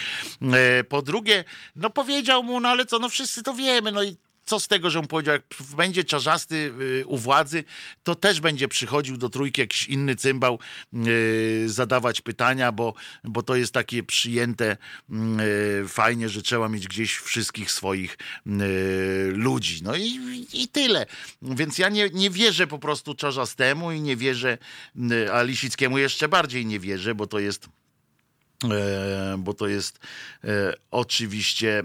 E, po drugie, no powiedział mu, no ale co, no wszyscy to wiemy, no i co z tego, że on powiedział, jak będzie czarzasty y, u władzy, to też będzie przychodził do trójki jakiś inny cymbał yy, zadawać pytania, bo, bo to jest takie przyjęte yy, fajnie, że trzeba mieć gdzieś wszystkich swoich ludzi. No i, i tyle. Więc ja nie, nie wierzę po prostu czarzastemu i nie wierzę, y, a Lisickiemu jeszcze bardziej nie wierzę, bo to jest bo to jest e, oczywiście e,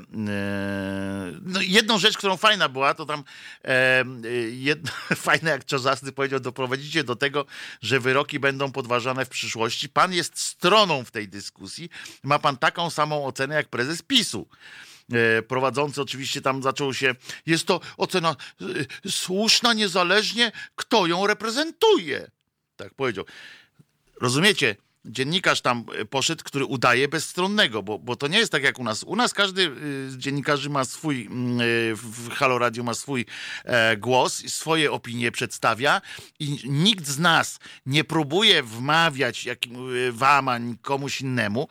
no jedną rzecz, którą fajna była, to tam e, jedno, fajne jak Czazasty powiedział, doprowadzicie do tego, że wyroki będą podważane w przyszłości. Pan jest stroną w tej dyskusji. Ma pan taką samą ocenę jak prezes PiSu e, prowadzący oczywiście tam zaczął się, jest to ocena e, słuszna, niezależnie kto ją reprezentuje. Tak powiedział. Rozumiecie? Dziennikarz tam e, poszedł, który udaje bezstronnego, bo, bo to nie jest tak jak u nas. U nas każdy z dziennikarzy ma swój, mm, e, w Halo Radio ma swój e, głos, swoje opinie przedstawia i nikt z nas nie próbuje wmawiać jakim, wam, ani komuś innemu,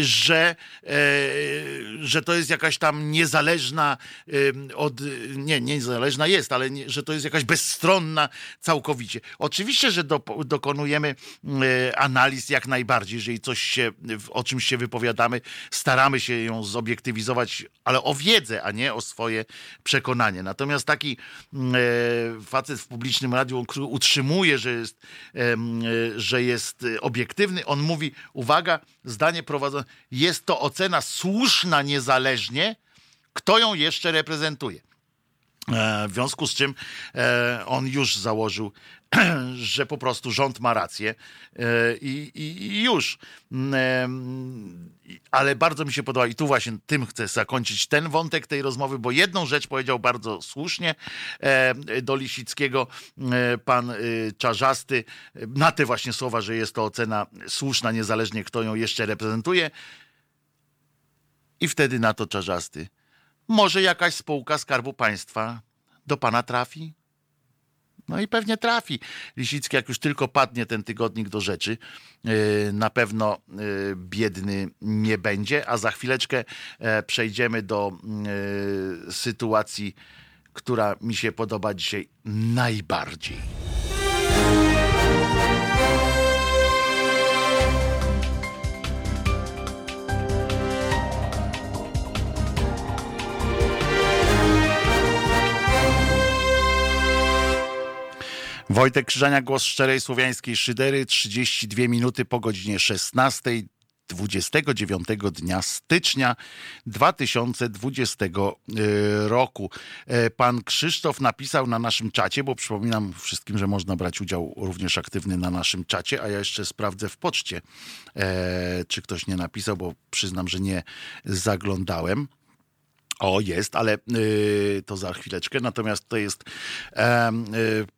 że, że to jest jakaś tam niezależna od, nie, niezależna jest, ale nie, że to jest jakaś bezstronna całkowicie. Oczywiście, że do, dokonujemy analiz jak najbardziej, jeżeli coś się, o czymś się wypowiadamy, staramy się ją zobiektywizować, ale o wiedzę, a nie o swoje przekonanie. Natomiast taki mm, e, facet w publicznym radiu, który utrzymuje, że jest, e, że jest obiektywny, on mówi, uwaga, zdanie prowadzone, jest to ocena słuszna niezależnie, kto ją jeszcze reprezentuje. E, w związku z czym on już założył że po prostu rząd ma rację e, i, i, i już. Mm, ale bardzo mi się podoba i tu właśnie tym chcę zakończyć ten wątek tej rozmowy, bo jedną rzecz powiedział bardzo słusznie e, do Lisickiego e, pan Czarzasty na te właśnie słowa, że jest to ocena słuszna, niezależnie kto ją jeszcze reprezentuje. I wtedy na to Czarzasty. Może jakaś spółka Skarbu Państwa do pana trafi? No i pewnie trafi. Lisicki, jak już tylko padnie ten tygodnik do rzeczy, e, na pewno e, biedny nie będzie, a za chwileczkę e, przejdziemy do sytuacji, która mi się podoba dzisiaj najbardziej. Wojtek Krzyżania, głos szczerej słowiańskiej szydery, 32 minuty po godzinie 16. 29 dnia stycznia 2020 e, roku. E, pan Krzysztof napisał na naszym czacie, bo przypominam wszystkim, że można brać udział również aktywny na naszym czacie, a ja jeszcze sprawdzę w poczcie, e, czy ktoś nie napisał, bo przyznam, że nie zaglądałem. O, jest, ale y, to za chwileczkę. Natomiast to jest y,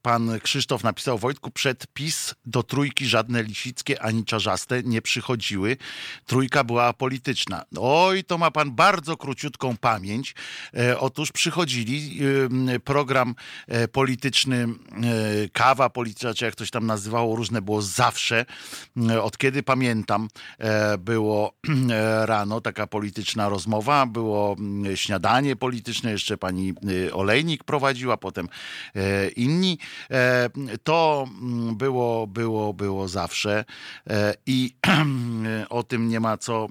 pan Krzysztof napisał Wojtku przed PiS do trójki żadne lisickie ani czarzaste nie przychodziły. Trójka była polityczna. Oj, to ma pan bardzo króciutką pamięć. E, otóż przychodzili program e, polityczny, e, kawa polityczna, czy jak ktoś tam nazywało, różne było zawsze. Od kiedy pamiętam, było rano taka polityczna rozmowa, było mm, śniadanie polityczne, jeszcze pani y, Olejnik prowadziła, potem e, inni. E, To mm, było, było, było zawsze E, i o tym nie ma co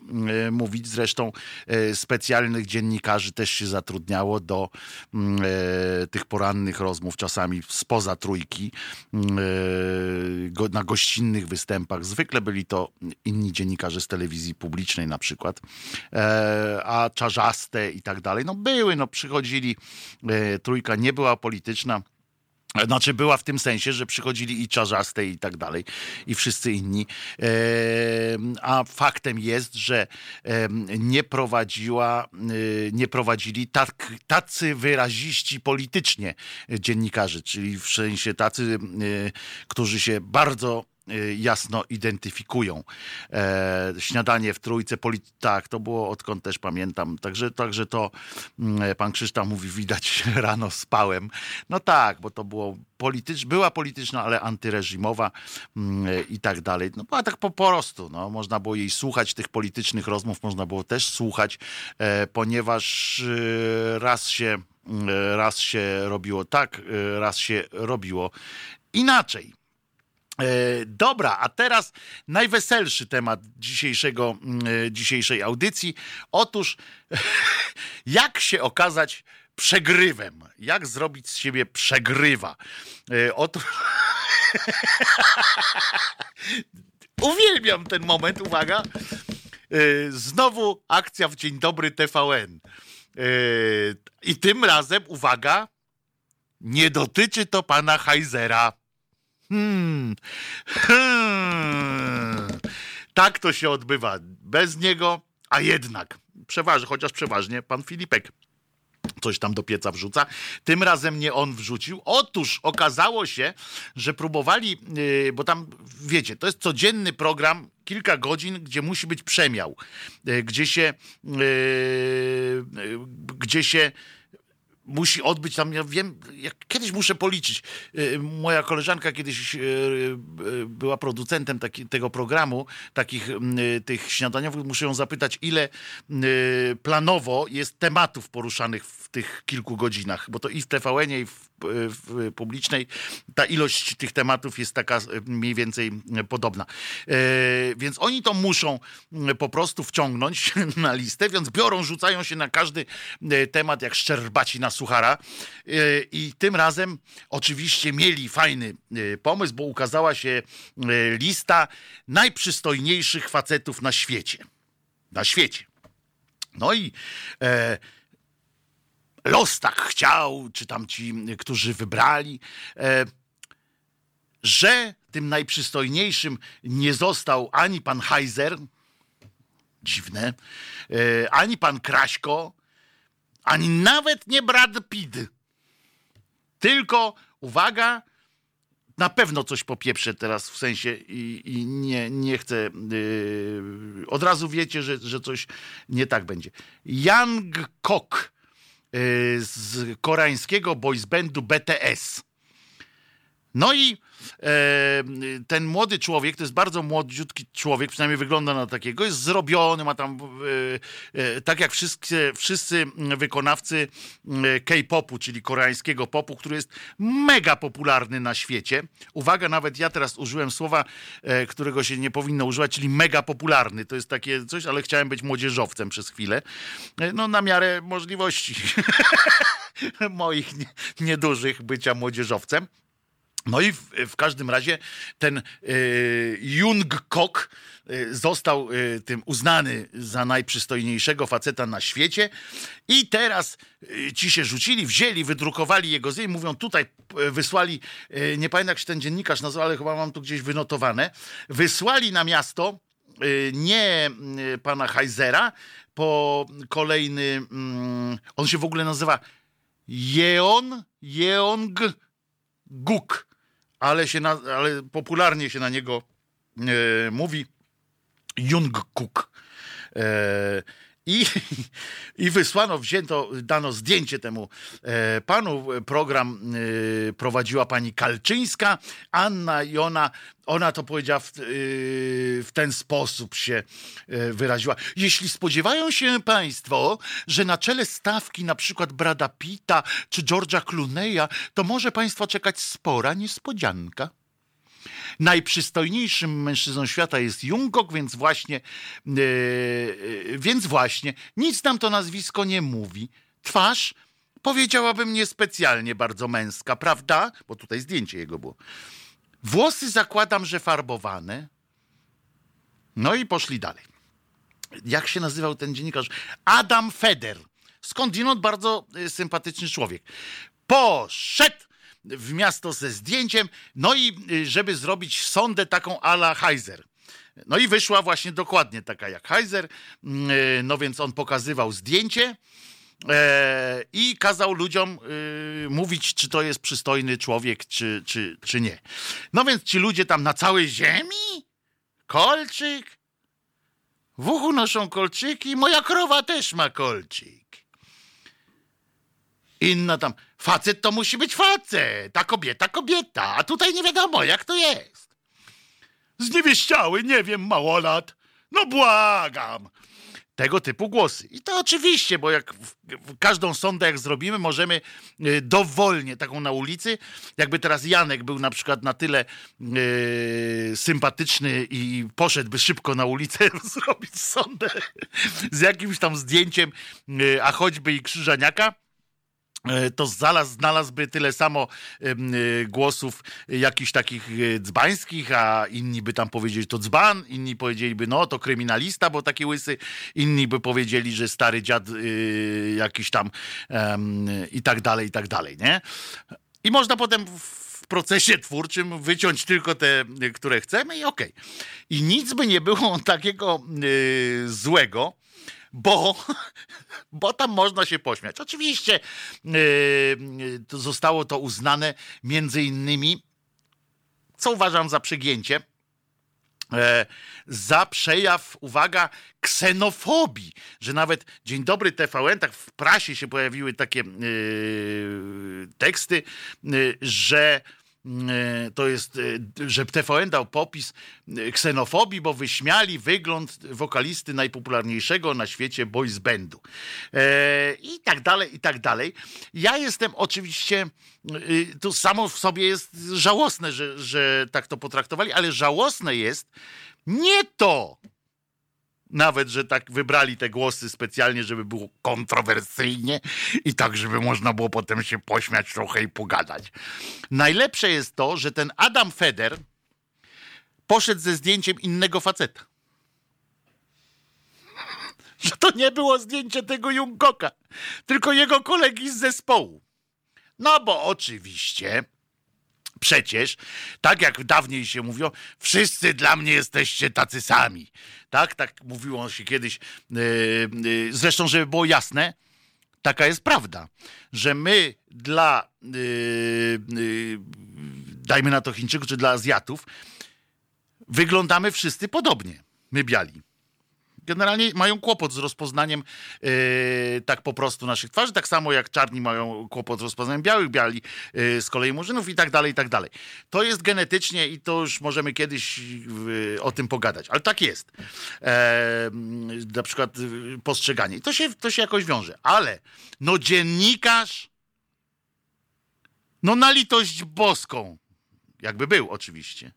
e, mówić. Zresztą specjalnych dziennikarzy też się zatrudniało do mm, tych porannych rozmów, czasami spoza trójki, mm, na gościnnych występach. Zwykle byli to inni dziennikarze z telewizji publicznej na przykład, a czarzaste i tak dalej. No były, no przychodzili, e, trójka nie była polityczna. Znaczy była w tym sensie, że przychodzili i czarzaste i tak dalej, i wszyscy inni. E, a faktem jest, że nie prowadziła, e, nie prowadzili tak, tacy wyraziści politycznie dziennikarze, czyli w sensie tacy, którzy się bardzo jasno identyfikują. E, śniadanie w trójce, tak, to było odkąd też pamiętam. Także, także to mm, pan Krzysztof mówi, widać rano spałem. No tak, bo to było politycz, była polityczna, ale antyreżimowa mm, i tak dalej. No była tak po prostu, no, można było jej słuchać, tych politycznych rozmów można było też słuchać, e, ponieważ e, raz się, mm, raz się robiło tak, e, raz się robiło inaczej. E, Dobra, a teraz najweselszy temat dzisiejszego, mm, e, dzisiejszej audycji. Otóż, jak się okazać przegrywem? Jak zrobić z siebie przegrywa? E, Otóż. Uwielbiam ten moment, uwaga. Znowu akcja w Dzień Dobry TVN. I tym razem, uwaga, nie dotyczy to pana Heizera. Hmm. Hmm. Tak to się odbywa. Bez niego, a jednak przeważnie, chociaż przeważnie pan Filipek coś tam do pieca wrzuca. Tym razem nie on wrzucił. Otóż okazało się, że próbowali, yy, bo tam wiecie, to jest codzienny program, kilka godzin, gdzie musi być przemiał, yy, gdzie się, yy, gdzie się musi odbyć tam, ja wiem, ja kiedyś muszę policzyć. Y, Moja koleżanka kiedyś y, y, była producentem taki, tego programu, takich y, tych śniadaniowych. Muszę ją zapytać, ile planowo jest tematów poruszanych w tych kilku godzinach, bo to i w TVN-ie, i w publicznej ta ilość tych tematów jest taka y, mniej więcej y, podobna. E, Więc oni to muszą po prostu wciągnąć na listę, więc biorą, rzucają się na każdy temat jak szczerbaci na suchara. I tym razem oczywiście mieli fajny pomysł, bo ukazała się lista najprzystojniejszych facetów na świecie. Na świecie. No i e, los tak chciał, czy tam ci, którzy wybrali, e, że tym najprzystojniejszym nie został ani pan Heiser, dziwne, e, ani pan Kraśko, ani nawet nie Brad Pitt. Tylko, uwaga, na pewno coś popieprzę teraz w sensie i, i nie, nie chcę. Yy, od razu wiecie, że, że coś nie tak będzie. Yang Kok z koreańskiego boys bandu BTS. No i e, ten młody człowiek, to jest bardzo młodziutki człowiek, przynajmniej wygląda na takiego, jest zrobiony, ma tam, e, e, tak jak wszyscy, wszyscy wykonawcy e, K-popu, czyli koreańskiego popu, który jest mega popularny na świecie. Uwaga, nawet ja teraz użyłem słowa, e, którego się nie powinno używać, czyli mega popularny. To jest takie coś, ale chciałem być młodzieżowcem przez chwilę. E, no na miarę możliwości moich nie, niedużych bycia młodzieżowcem. No i w, w każdym razie ten y, Jung Kok y, został y, tym uznany za najprzystojniejszego faceta na świecie. I teraz y, ci się rzucili, wzięli, wydrukowali jego zdjęcie, mówią tutaj, y, wysłali, y, nie pamiętam jak się ten dziennikarz nazywał, ale chyba mam tu gdzieś wynotowane, wysłali na miasto nie pana Heisera, po kolejny, on się w ogóle nazywa Jeon, Jeong Guk, ale, się na, ale popularnie się na niego e, mówi Jungkuk. E, i, I wysłano, wzięto, dano zdjęcie temu e, panu. Program e, prowadziła pani Kalczyńska. Anna i ona, ona to powiedziała w, e, w ten sposób się wyraziła. Jeśli spodziewają się państwo, że na czele stawki na przykład Brada Pitta czy George'a Clooney'a, to może państwa czekać spora niespodzianka. Najprzystojniejszym mężczyzną świata jest Jungok, więc właśnie, yy, więc właśnie nic nam to nazwisko nie mówi. Twarz powiedziałabym niespecjalnie bardzo męska, prawda? Bo tutaj zdjęcie jego było. Włosy zakładam, że farbowane. No i poszli dalej. Jak się nazywał ten dziennikarz? Adam Feder. Skądinąd bardzo e, sympatyczny człowiek. Poszedł w miasto ze zdjęciem, no i y, żeby zrobić sondę taką ala Heiser. No i wyszła właśnie dokładnie taka jak Heiser, mm, y, no więc on pokazywał zdjęcie e, i kazał ludziom y, mówić, czy to jest przystojny człowiek, czy, czy, czy nie. No więc ci ludzie tam na całej ziemi, kolczyk, w uchu noszą kolczyki, moja krowa też ma kolczyk. Inna tam, facet to musi być facet, ta kobieta kobieta, a tutaj nie wiadomo jak to jest. Zniewieściały, nie wiem, małolat. No błagam. Tego typu głosy. I to oczywiście, bo jak w, w każdą sondę jak zrobimy, możemy y, dowolnie, taką na ulicy, jakby teraz Janek był na przykład na tyle y, sympatyczny i poszedłby szybko na ulicę zrobić sondę z jakimś tam zdjęciem, y, a choćby i krzyżaniaka, to znalazł, znalazłby tyle samo e, głosów jakichś takich e, dzbańskich, a inni by tam powiedzieli to dzban, inni powiedzieliby no to kryminalista, bo taki łysy, inni by powiedzieli, że stary dziad jakiś tam i tak dalej, i tak dalej, nie? I można potem w procesie twórczym wyciąć tylko te, które chcemy i okej. Okay. I nic by nie było takiego złego, bo, bo tam można się pośmiać. Oczywiście yy, zostało to uznane między innymi, co uważam za przegięcie, e, za przejaw, uwaga, ksenofobii, że nawet Dzień Dobry TVN, tak w prasie się pojawiły takie yy, teksty, yy, że to jest, e, że TVN dał popis e, ksenofobii, bo wyśmiali wygląd wokalisty najpopularniejszego na świecie boys bandu. I tak dalej, i tak dalej. Ja jestem oczywiście, to samo w sobie jest żałosne, że, że tak to potraktowali, ale żałosne jest nie to, nawet, że tak wybrali te głosy specjalnie, żeby było kontrowersyjnie i tak, żeby można było potem się pośmiać trochę i pogadać. Najlepsze jest to, że ten Adam Feder poszedł ze zdjęciem innego faceta. Że to nie było zdjęcie tego Jungkoka, tylko jego kolegi z zespołu. No bo oczywiście przecież, tak jak dawniej się mówiło, wszyscy dla mnie jesteście tacy sami. Tak, tak mówiło się kiedyś. E, e, zresztą, żeby było jasne, taka jest prawda, że my dla, e, dajmy na to Chińczyków, czy dla Azjatów, wyglądamy wszyscy podobnie, my biali generalnie mają kłopot z rozpoznaniem yy, tak po prostu naszych twarzy, tak samo jak czarni mają kłopot z rozpoznaniem białych, biali yy, z kolei murzynów i tak dalej, i tak dalej. To jest genetycznie i to już możemy kiedyś yy, o tym pogadać, ale tak jest. E, na przykład y, postrzeganie. To się, to się jakoś wiąże, ale no dziennikarz no na litość boską, jakby był oczywiście.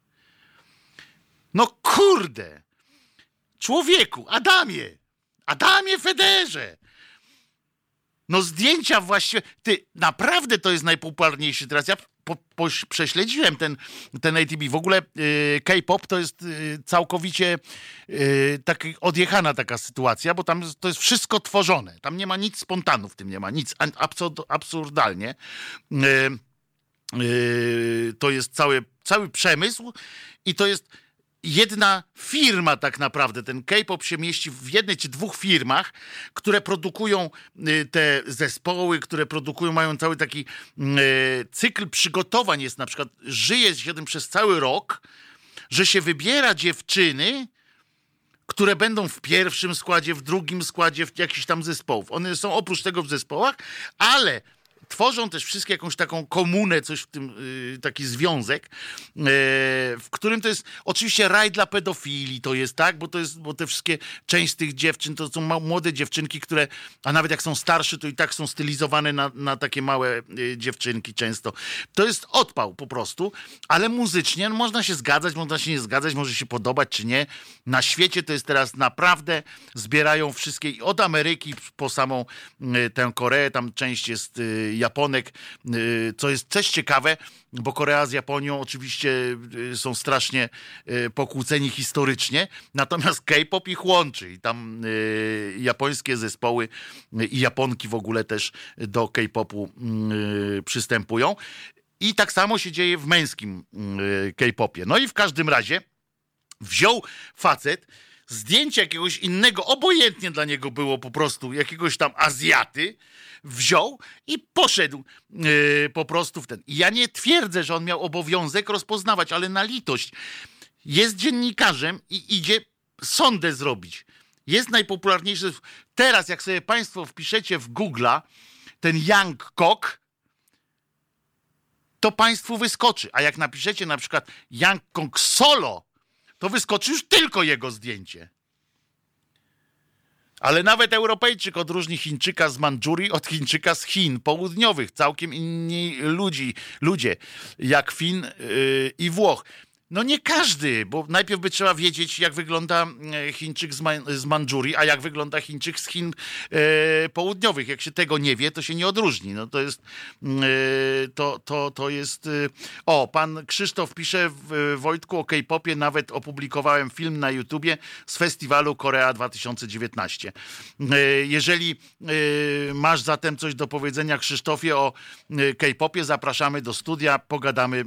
No kurde, Człowieku, Adamie, Adamie Federze. No zdjęcia właściwie, ty, naprawdę to jest najpopularniejszy teraz. Ja po, po, prześledziłem ten, ten ATB. W ogóle y, K-pop to jest y, całkowicie y, tak odjechana taka sytuacja, bo tam to jest wszystko tworzone. Tam nie ma nic spontanu w tym, nie ma nic. Absurd, absurdalnie. Y, y, to jest cały, cały przemysł i to jest jedna firma tak naprawdę, ten K-pop się mieści w jednej czy dwóch firmach, które produkują y, te zespoły, które produkują, mają cały taki y, cykl przygotowań jest na przykład, żyje się tym przez cały rok, że się wybiera dziewczyny, które będą w pierwszym składzie, w drugim składzie, w jakichś tam zespołów. One są oprócz tego w zespołach, ale tworzą też wszystkie jakąś taką komunę, coś w tym, yy, taki związek, yy, w którym to jest oczywiście raj dla pedofili, to jest tak, bo to jest, bo te wszystkie, część z tych dziewczyn to są młode dziewczynki, które, a nawet jak są starsze, to i tak są stylizowane na, na takie małe yy, dziewczynki często. To jest odpał po prostu, ale muzycznie no, można się zgadzać, można się nie zgadzać, może się podobać czy nie. Na świecie to jest teraz naprawdę, zbierają wszystkie, od Ameryki po samą y, tę Koreę, tam część jest y, Japonek, y, co jest też ciekawe, bo Korea z Japonią oczywiście y, są strasznie y, pokłóceni historycznie, natomiast K-pop ich łączy i tam japońskie zespoły i Japonki w ogóle też do K-popu przystępują. I tak samo się dzieje w męskim K-popie. No i w każdym razie wziął facet zdjęcie jakiegoś innego, obojętnie dla niego było po prostu jakiegoś tam Azjaty, wziął i poszedł yy, po prostu w ten. Ja nie twierdzę, że on miał obowiązek rozpoznawać, ale na litość. Jest dziennikarzem i idzie sondę zrobić. Jest najpopularniejszy. Teraz, jak sobie Państwo wpiszecie w Google'a ten Young Kok, to Państwu wyskoczy. A jak napiszecie na przykład Young Kong Solo, to wyskoczy już tylko jego zdjęcie. Ale nawet Europejczyk odróżni Chińczyka z Mandżurii od Chińczyka z Chin południowych. Całkiem inni ludzi, ludzie, jak Fin yy, i Włoch. No nie każdy, bo najpierw by trzeba wiedzieć, jak wygląda e, Chińczyk z, Man z Mandżurii, a jak wygląda Chińczyk z Chin e, południowych. Jak się tego nie wie, to się nie odróżni. No to jest, e, to, to, to jest... E, o, pan Krzysztof pisze w Wojtku o K-popie, nawet opublikowałem film na YouTubie z festiwalu Korea 2019. E, jeżeli e, masz zatem coś do powiedzenia Krzysztofie o K-popie, zapraszamy do studia, pogadamy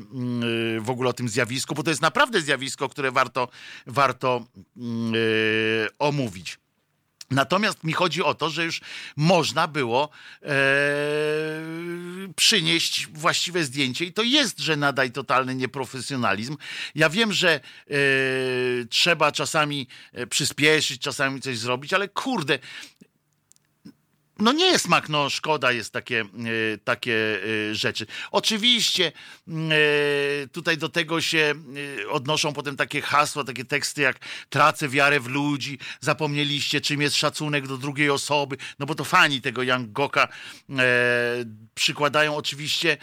w ogóle o tym zjawisku, bo to jest naprawdę zjawisko, które warto, warto yy, omówić. Natomiast mi chodzi o to, że już można było e, przynieść właściwe zdjęcie i to jest, że nadaj totalny nieprofesjonalizm. Ja wiem, że e, trzeba czasami e, przyspieszyć, czasami coś zrobić, ale kurde, no nie jest smak, no szkoda jest takie, e, takie e, rzeczy. Oczywiście mm, e, tutaj do tego się odnoszą potem takie hasła, takie teksty jak tracę wiarę w ludzi, zapomnieliście czym jest szacunek do drugiej osoby, no bo to fani tego Young Goka przykładają oczywiście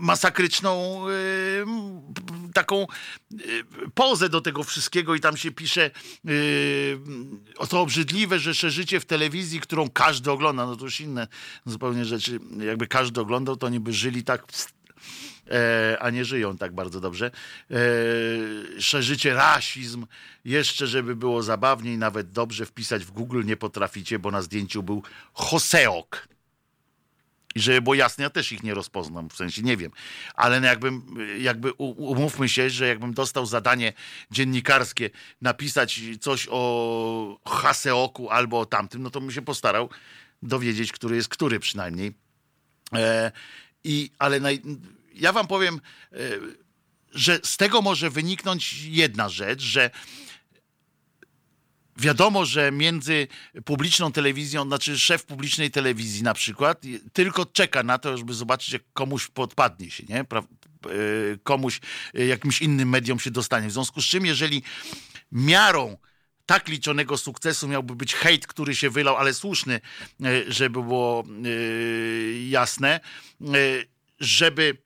masakryczną taką pozę do tego wszystkiego i tam się pisze o to obrzydliwe, że szerzycie w telewizji, którą każdy ogląda, no to już inne zupełnie rzeczy. Jakby każdy oglądał, to oni by żyli tak e, a nie żyją tak bardzo dobrze. E, szerzycie rasizm, jeszcze żeby było zabawniej, nawet dobrze wpisać w Google nie potraficie, bo na zdjęciu był Hoseok. I żeby było jasne, ja też ich nie rozpoznam, w sensie nie wiem. Ale no jakbym, jakby umówmy się, że jakbym dostał zadanie dziennikarskie napisać coś o Haseoku albo o tamtym, no to bym się postarał dowiedzieć, który jest który przynajmniej. E, i, ale naj, ja wam powiem, e, że z tego może wyniknąć jedna rzecz, że Wiadomo, że między publiczną telewizją, znaczy szef publicznej telewizji na przykład, tylko czeka na to, żeby zobaczyć, jak komuś podpadnie się, nie? Pra, e, komuś, e, jakimś innym mediom się dostanie. W związku z czym, jeżeli miarą tak liczonego sukcesu miałby być hejt, który się wylał, ale słuszny, e, żeby było jasne, żeby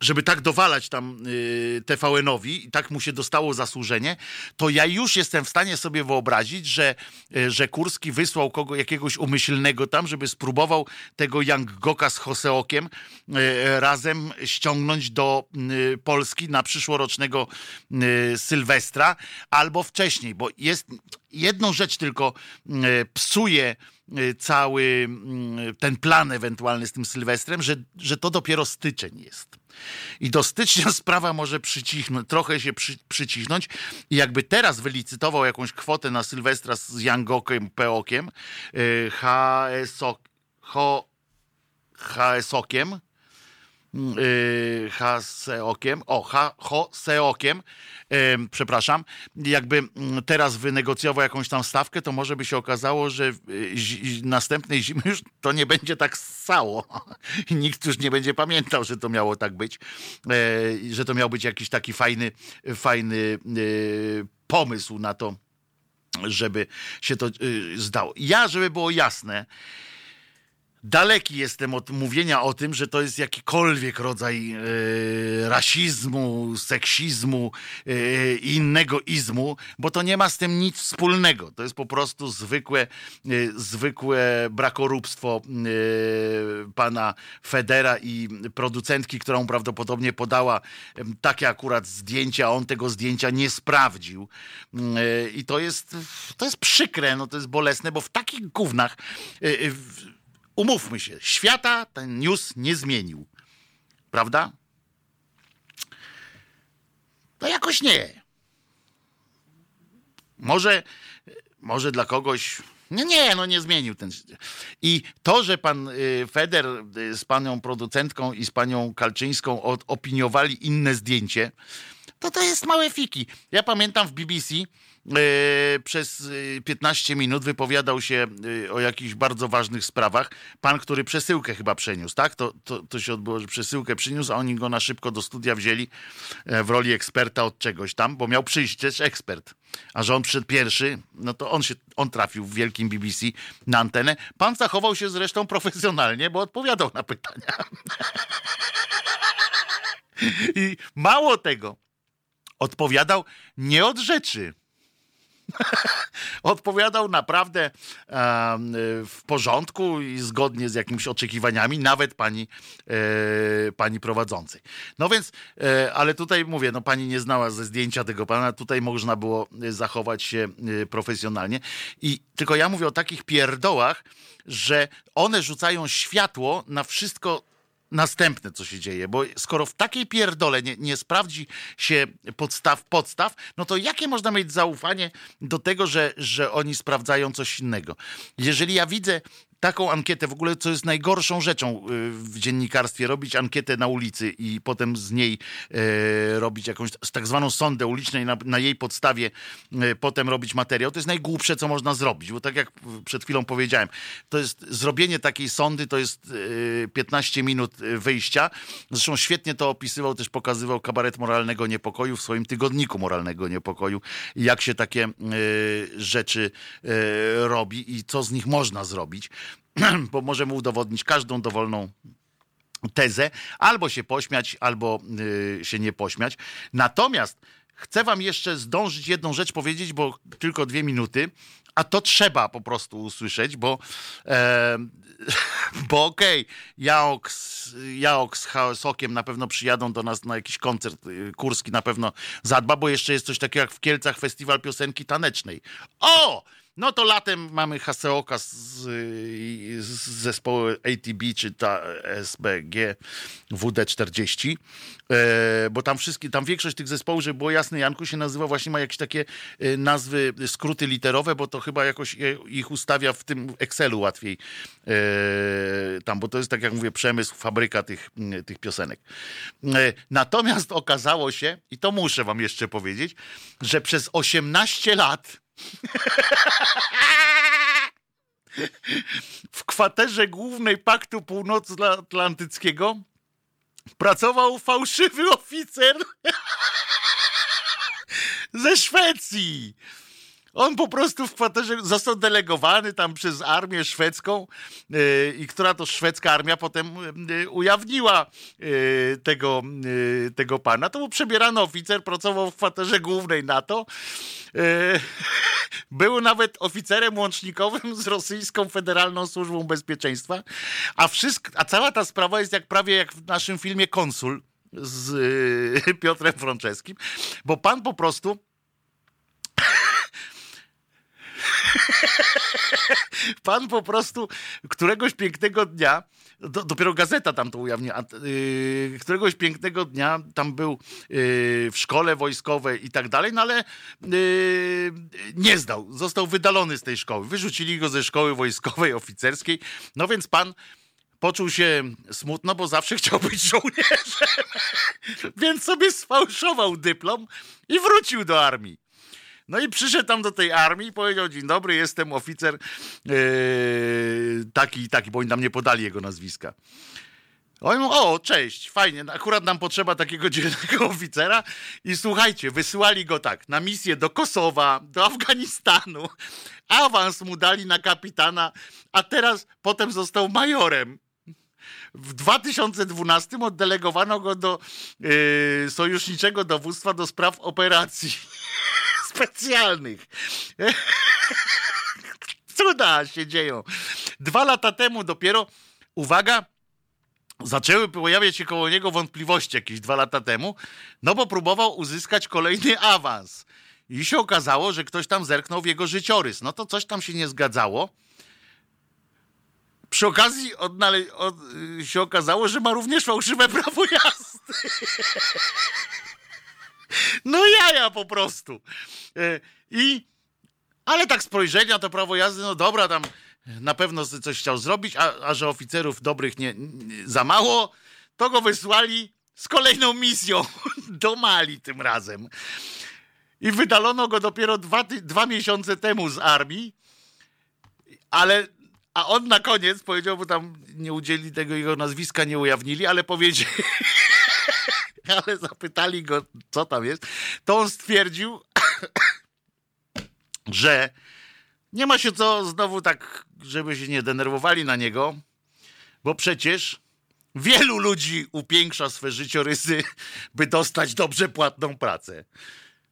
żeby tak dowalać tam y, TVN-owi i tak mu się dostało zasłużenie, to ja już jestem w stanie sobie wyobrazić, że, y, że Kurski wysłał kogo, jakiegoś umyślnego tam, żeby spróbował tego Young Goka z Hoseokiem y, razem ściągnąć do y, Polski na przyszłorocznego Sylwestra albo wcześniej, bo jest jedną rzecz tylko psuje cały mm, ten plan ewentualny z tym Sylwestrem, że, że to dopiero styczeń jest. I do stycznia sprawa może przycichnąć, trochę się przy, przycisnąć. I jakby teraz wylicytował jakąś kwotę na Sylwestra z Jangokiem, Peokiem, HSO, HSOkiem, yy, Haseokiem, o, ha, Hoseokiem, przepraszam, jakby mm, teraz wynegocjował jakąś tam stawkę, to może by się okazało, że yy, następnej zimy już to nie będzie tak ssało. Nikt już nie będzie pamiętał, że to miało tak być, yy, że to miał być jakiś taki fajny, fajny yy, pomysł na to, żeby się to zdało. Ja, żeby było jasne, daleki jestem od mówienia o tym, że to jest jakikolwiek rodzaj e, rasizmu, seksizmu e, i innego izmu, bo to nie ma z tym nic wspólnego. To jest po prostu zwykłe, e, zwykłe brakoróbstwo pana Federa i producentki, która mu prawdopodobnie podała takie akurat zdjęcia, a on tego zdjęcia nie sprawdził. I to jest, to jest przykre, no to jest bolesne, bo w takich gównach umówmy się, świata ten news nie zmienił. Prawda? No jakoś nie. Może, może dla kogoś. Nie, nie, no nie zmienił ten. I to, że pan y, Feder y, z panią producentką i z panią Kalczyńską opiniowali inne zdjęcie, to to jest małe fiki. Ja pamiętam w BBC przez e, 15 minut wypowiadał się e, o jakichś bardzo ważnych sprawach. Pan, który przesyłkę chyba przeniósł, tak? To, to, to się odbyło, że przesyłkę przyniósł, a oni go na szybko do studia wzięli e, w roli eksperta od czegoś tam, bo miał przyjść też ekspert. A że on przyszedł pierwszy, no to on się, on trafił w wielkim BBC na antenę. Pan zachował się zresztą profesjonalnie, bo odpowiadał na pytania. I mało tego, odpowiadał nie od rzeczy. odpowiadał naprawdę w porządku i zgodnie z jakimiś oczekiwaniami, nawet pani, e, pani prowadzącej. No więc, e, ale tutaj mówię, no pani nie znała ze zdjęcia tego pana, tutaj można było e, zachować się profesjonalnie. I tylko ja mówię o takich pierdołach, że one rzucają światło na wszystko następne, co się dzieje, bo skoro w takiej pierdole nie, nie sprawdzi się podstaw, podstaw, no to jakie można mieć zaufanie do tego, że, że oni sprawdzają coś innego? Jeżeli ja widzę taką ankietę, w ogóle co jest najgorszą rzeczą y, w dziennikarstwie, robić ankietę na ulicy i potem z niej e, robić jakąś tak zwaną sondę uliczną i na, na jej podstawie e, potem robić materiał, to jest najgłupsze, co można zrobić, bo tak jak przed chwilą powiedziałem, to jest zrobienie takiej sondy, to jest e, 15 minut e, wyjścia. Zresztą świetnie to opisywał, też pokazywał kabaret moralnego niepokoju w swoim tygodniku moralnego niepokoju, jak się takie rzeczy robi i co z nich można zrobić, bo możemy udowodnić każdą dowolną tezę, albo się pośmiać, albo y, się nie pośmiać. Natomiast chcę wam jeszcze zdążyć jedną rzecz powiedzieć, bo tylko dwie minuty, a to trzeba po prostu usłyszeć, bo, e, bo okej, okay, Jaok, z- Jaok z Sokiem na pewno przyjadą do nas na jakiś koncert y, kurski, na pewno zadba, bo jeszcze jest coś takiego jak w Kielcach Festiwal Piosenki Tanecznej. O! No to latem mamy Haseoka z, z zespołu ATB czy ta SBG WD40, e, bo tam wszystkie, tam większość tych zespołów, żeby było jasne, Janku się nazywa właśnie, ma jakieś takie e, nazwy, skróty literowe, bo to chyba jakoś je- ich ustawia w tym Excelu łatwiej e, tam, bo to jest tak jak mówię, przemysł, fabryka tych, tych piosenek. E, Natomiast okazało się, i to muszę wam jeszcze powiedzieć, że przez 18 lat w kwaterze głównej Paktu Północnoatlantyckiego pracował fałszywy oficer ze Szwecji. On po prostu w kwaterze został delegowany tam przez armię szwedzką yy, i która to szwedzka armia potem yy, ujawniła yy, tego, tego pana. To był przebierany oficer, pracował w kwaterze głównej NATO. Był nawet oficerem łącznikowym z rosyjską Federalną Służbą Bezpieczeństwa, a, wszystko, a cała ta sprawa jest jak prawie jak w naszym filmie Konsul z Piotrem Frączewskim, bo pan po prostu Pan po prostu któregoś pięknego dnia, do, dopiero gazeta tam to ujawniła, yy, któregoś pięknego dnia tam był yy, w szkole wojskowej i tak dalej, no ale yy, nie zdał. Został wydalony z tej szkoły. Wyrzucili go ze szkoły wojskowej, oficerskiej. No więc pan poczuł się smutno, bo zawsze chciał być żołnierzem. Więc sobie sfałszował dyplom i wrócił do armii. No i przyszedł tam do tej armii i powiedział: Dzień dobry, jestem oficer yy, taki i taki, bo oni nam nie podali jego nazwiska. Oni mówią, o, cześć, fajnie, akurat nam potrzeba takiego dzielnego oficera i słuchajcie, wysyłali go tak, na misję do Kosowa, do Afganistanu, awans mu dali na kapitana, a teraz potem został majorem. W 2012 oddelegowano go do yy, sojuszniczego dowództwa do spraw operacji specjalnych. Cuda się dzieją. Dwa lata temu dopiero, uwaga, zaczęły pojawiać się koło niego wątpliwości jakieś dwa lata temu, no bo próbował uzyskać kolejny awans. I się okazało, że ktoś tam zerknął w jego życiorys. No to coś tam się nie zgadzało. Przy okazji odnale- od, się okazało, że ma również fałszywe prawo jazdy. No jaja po prostu. E, I, ale tak spojrzenia to prawo jazdy, no dobra, tam na pewno coś chciał zrobić, a, a że oficerów dobrych nie, nie, za mało, to go wysłali z kolejną misją do Mali tym razem. I wydalono go dopiero dwa, dwa miesiące temu z armii, ale a on na koniec powiedział, bo tam nie udzieli tego jego nazwiska, nie ujawnili, ale powiedział, ale zapytali go, co tam jest, to on stwierdził, że nie ma się co znowu tak, żeby się nie denerwowali na niego, bo przecież wielu ludzi upiększa swe życiorysy, by dostać dobrze płatną pracę.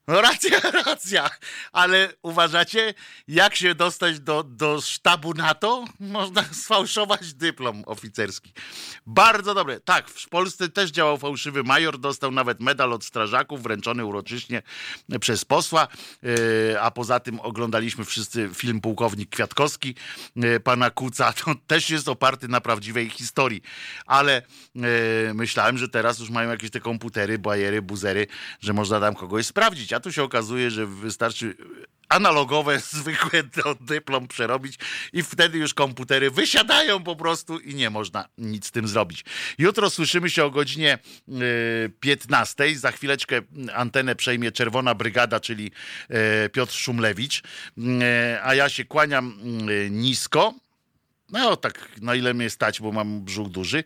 No racja, racja, ale uważacie, jak się dostać do, do sztabu NATO? Można sfałszować dyplom oficerski. Bardzo dobre. Tak, w Polsce też działał fałszywy major, dostał nawet medal od strażaków, wręczony uroczyśnie przez posła, yy, a poza tym oglądaliśmy wszyscy film Pułkownik Kwiatkowski yy, pana Kuca. To też jest oparty na prawdziwej historii, ale yy, myślałem, że teraz już mają jakieś te komputery, bajery, buzery, że można tam kogoś sprawdzić a tu się okazuje, że wystarczy analogowe, zwykłe dyplom przerobić i wtedy już komputery wysiadają po prostu i nie można nic z tym zrobić. Jutro słyszymy się o godzinie 15. Za chwileczkę antenę przejmie Czerwona Brygada, czyli Piotr Szumlewicz, a ja się kłaniam nisko. No tak, na ile mnie stać, bo mam brzuch duży.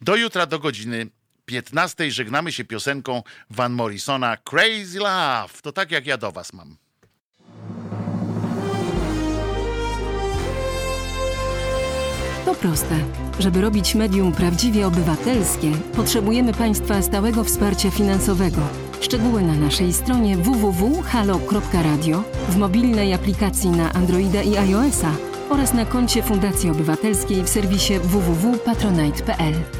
Do jutra do godziny 15 żegnamy się piosenką Van Morrisona Crazy Love. To tak jak ja do was mam. To proste. Żeby robić medium prawdziwie obywatelskie, potrzebujemy Państwa stałego wsparcia finansowego. Szczegóły na naszej stronie www.halo.radio, w mobilnej aplikacji na Androida i iOS-a oraz na koncie Fundacji Obywatelskiej w serwisie www.patronite.pl.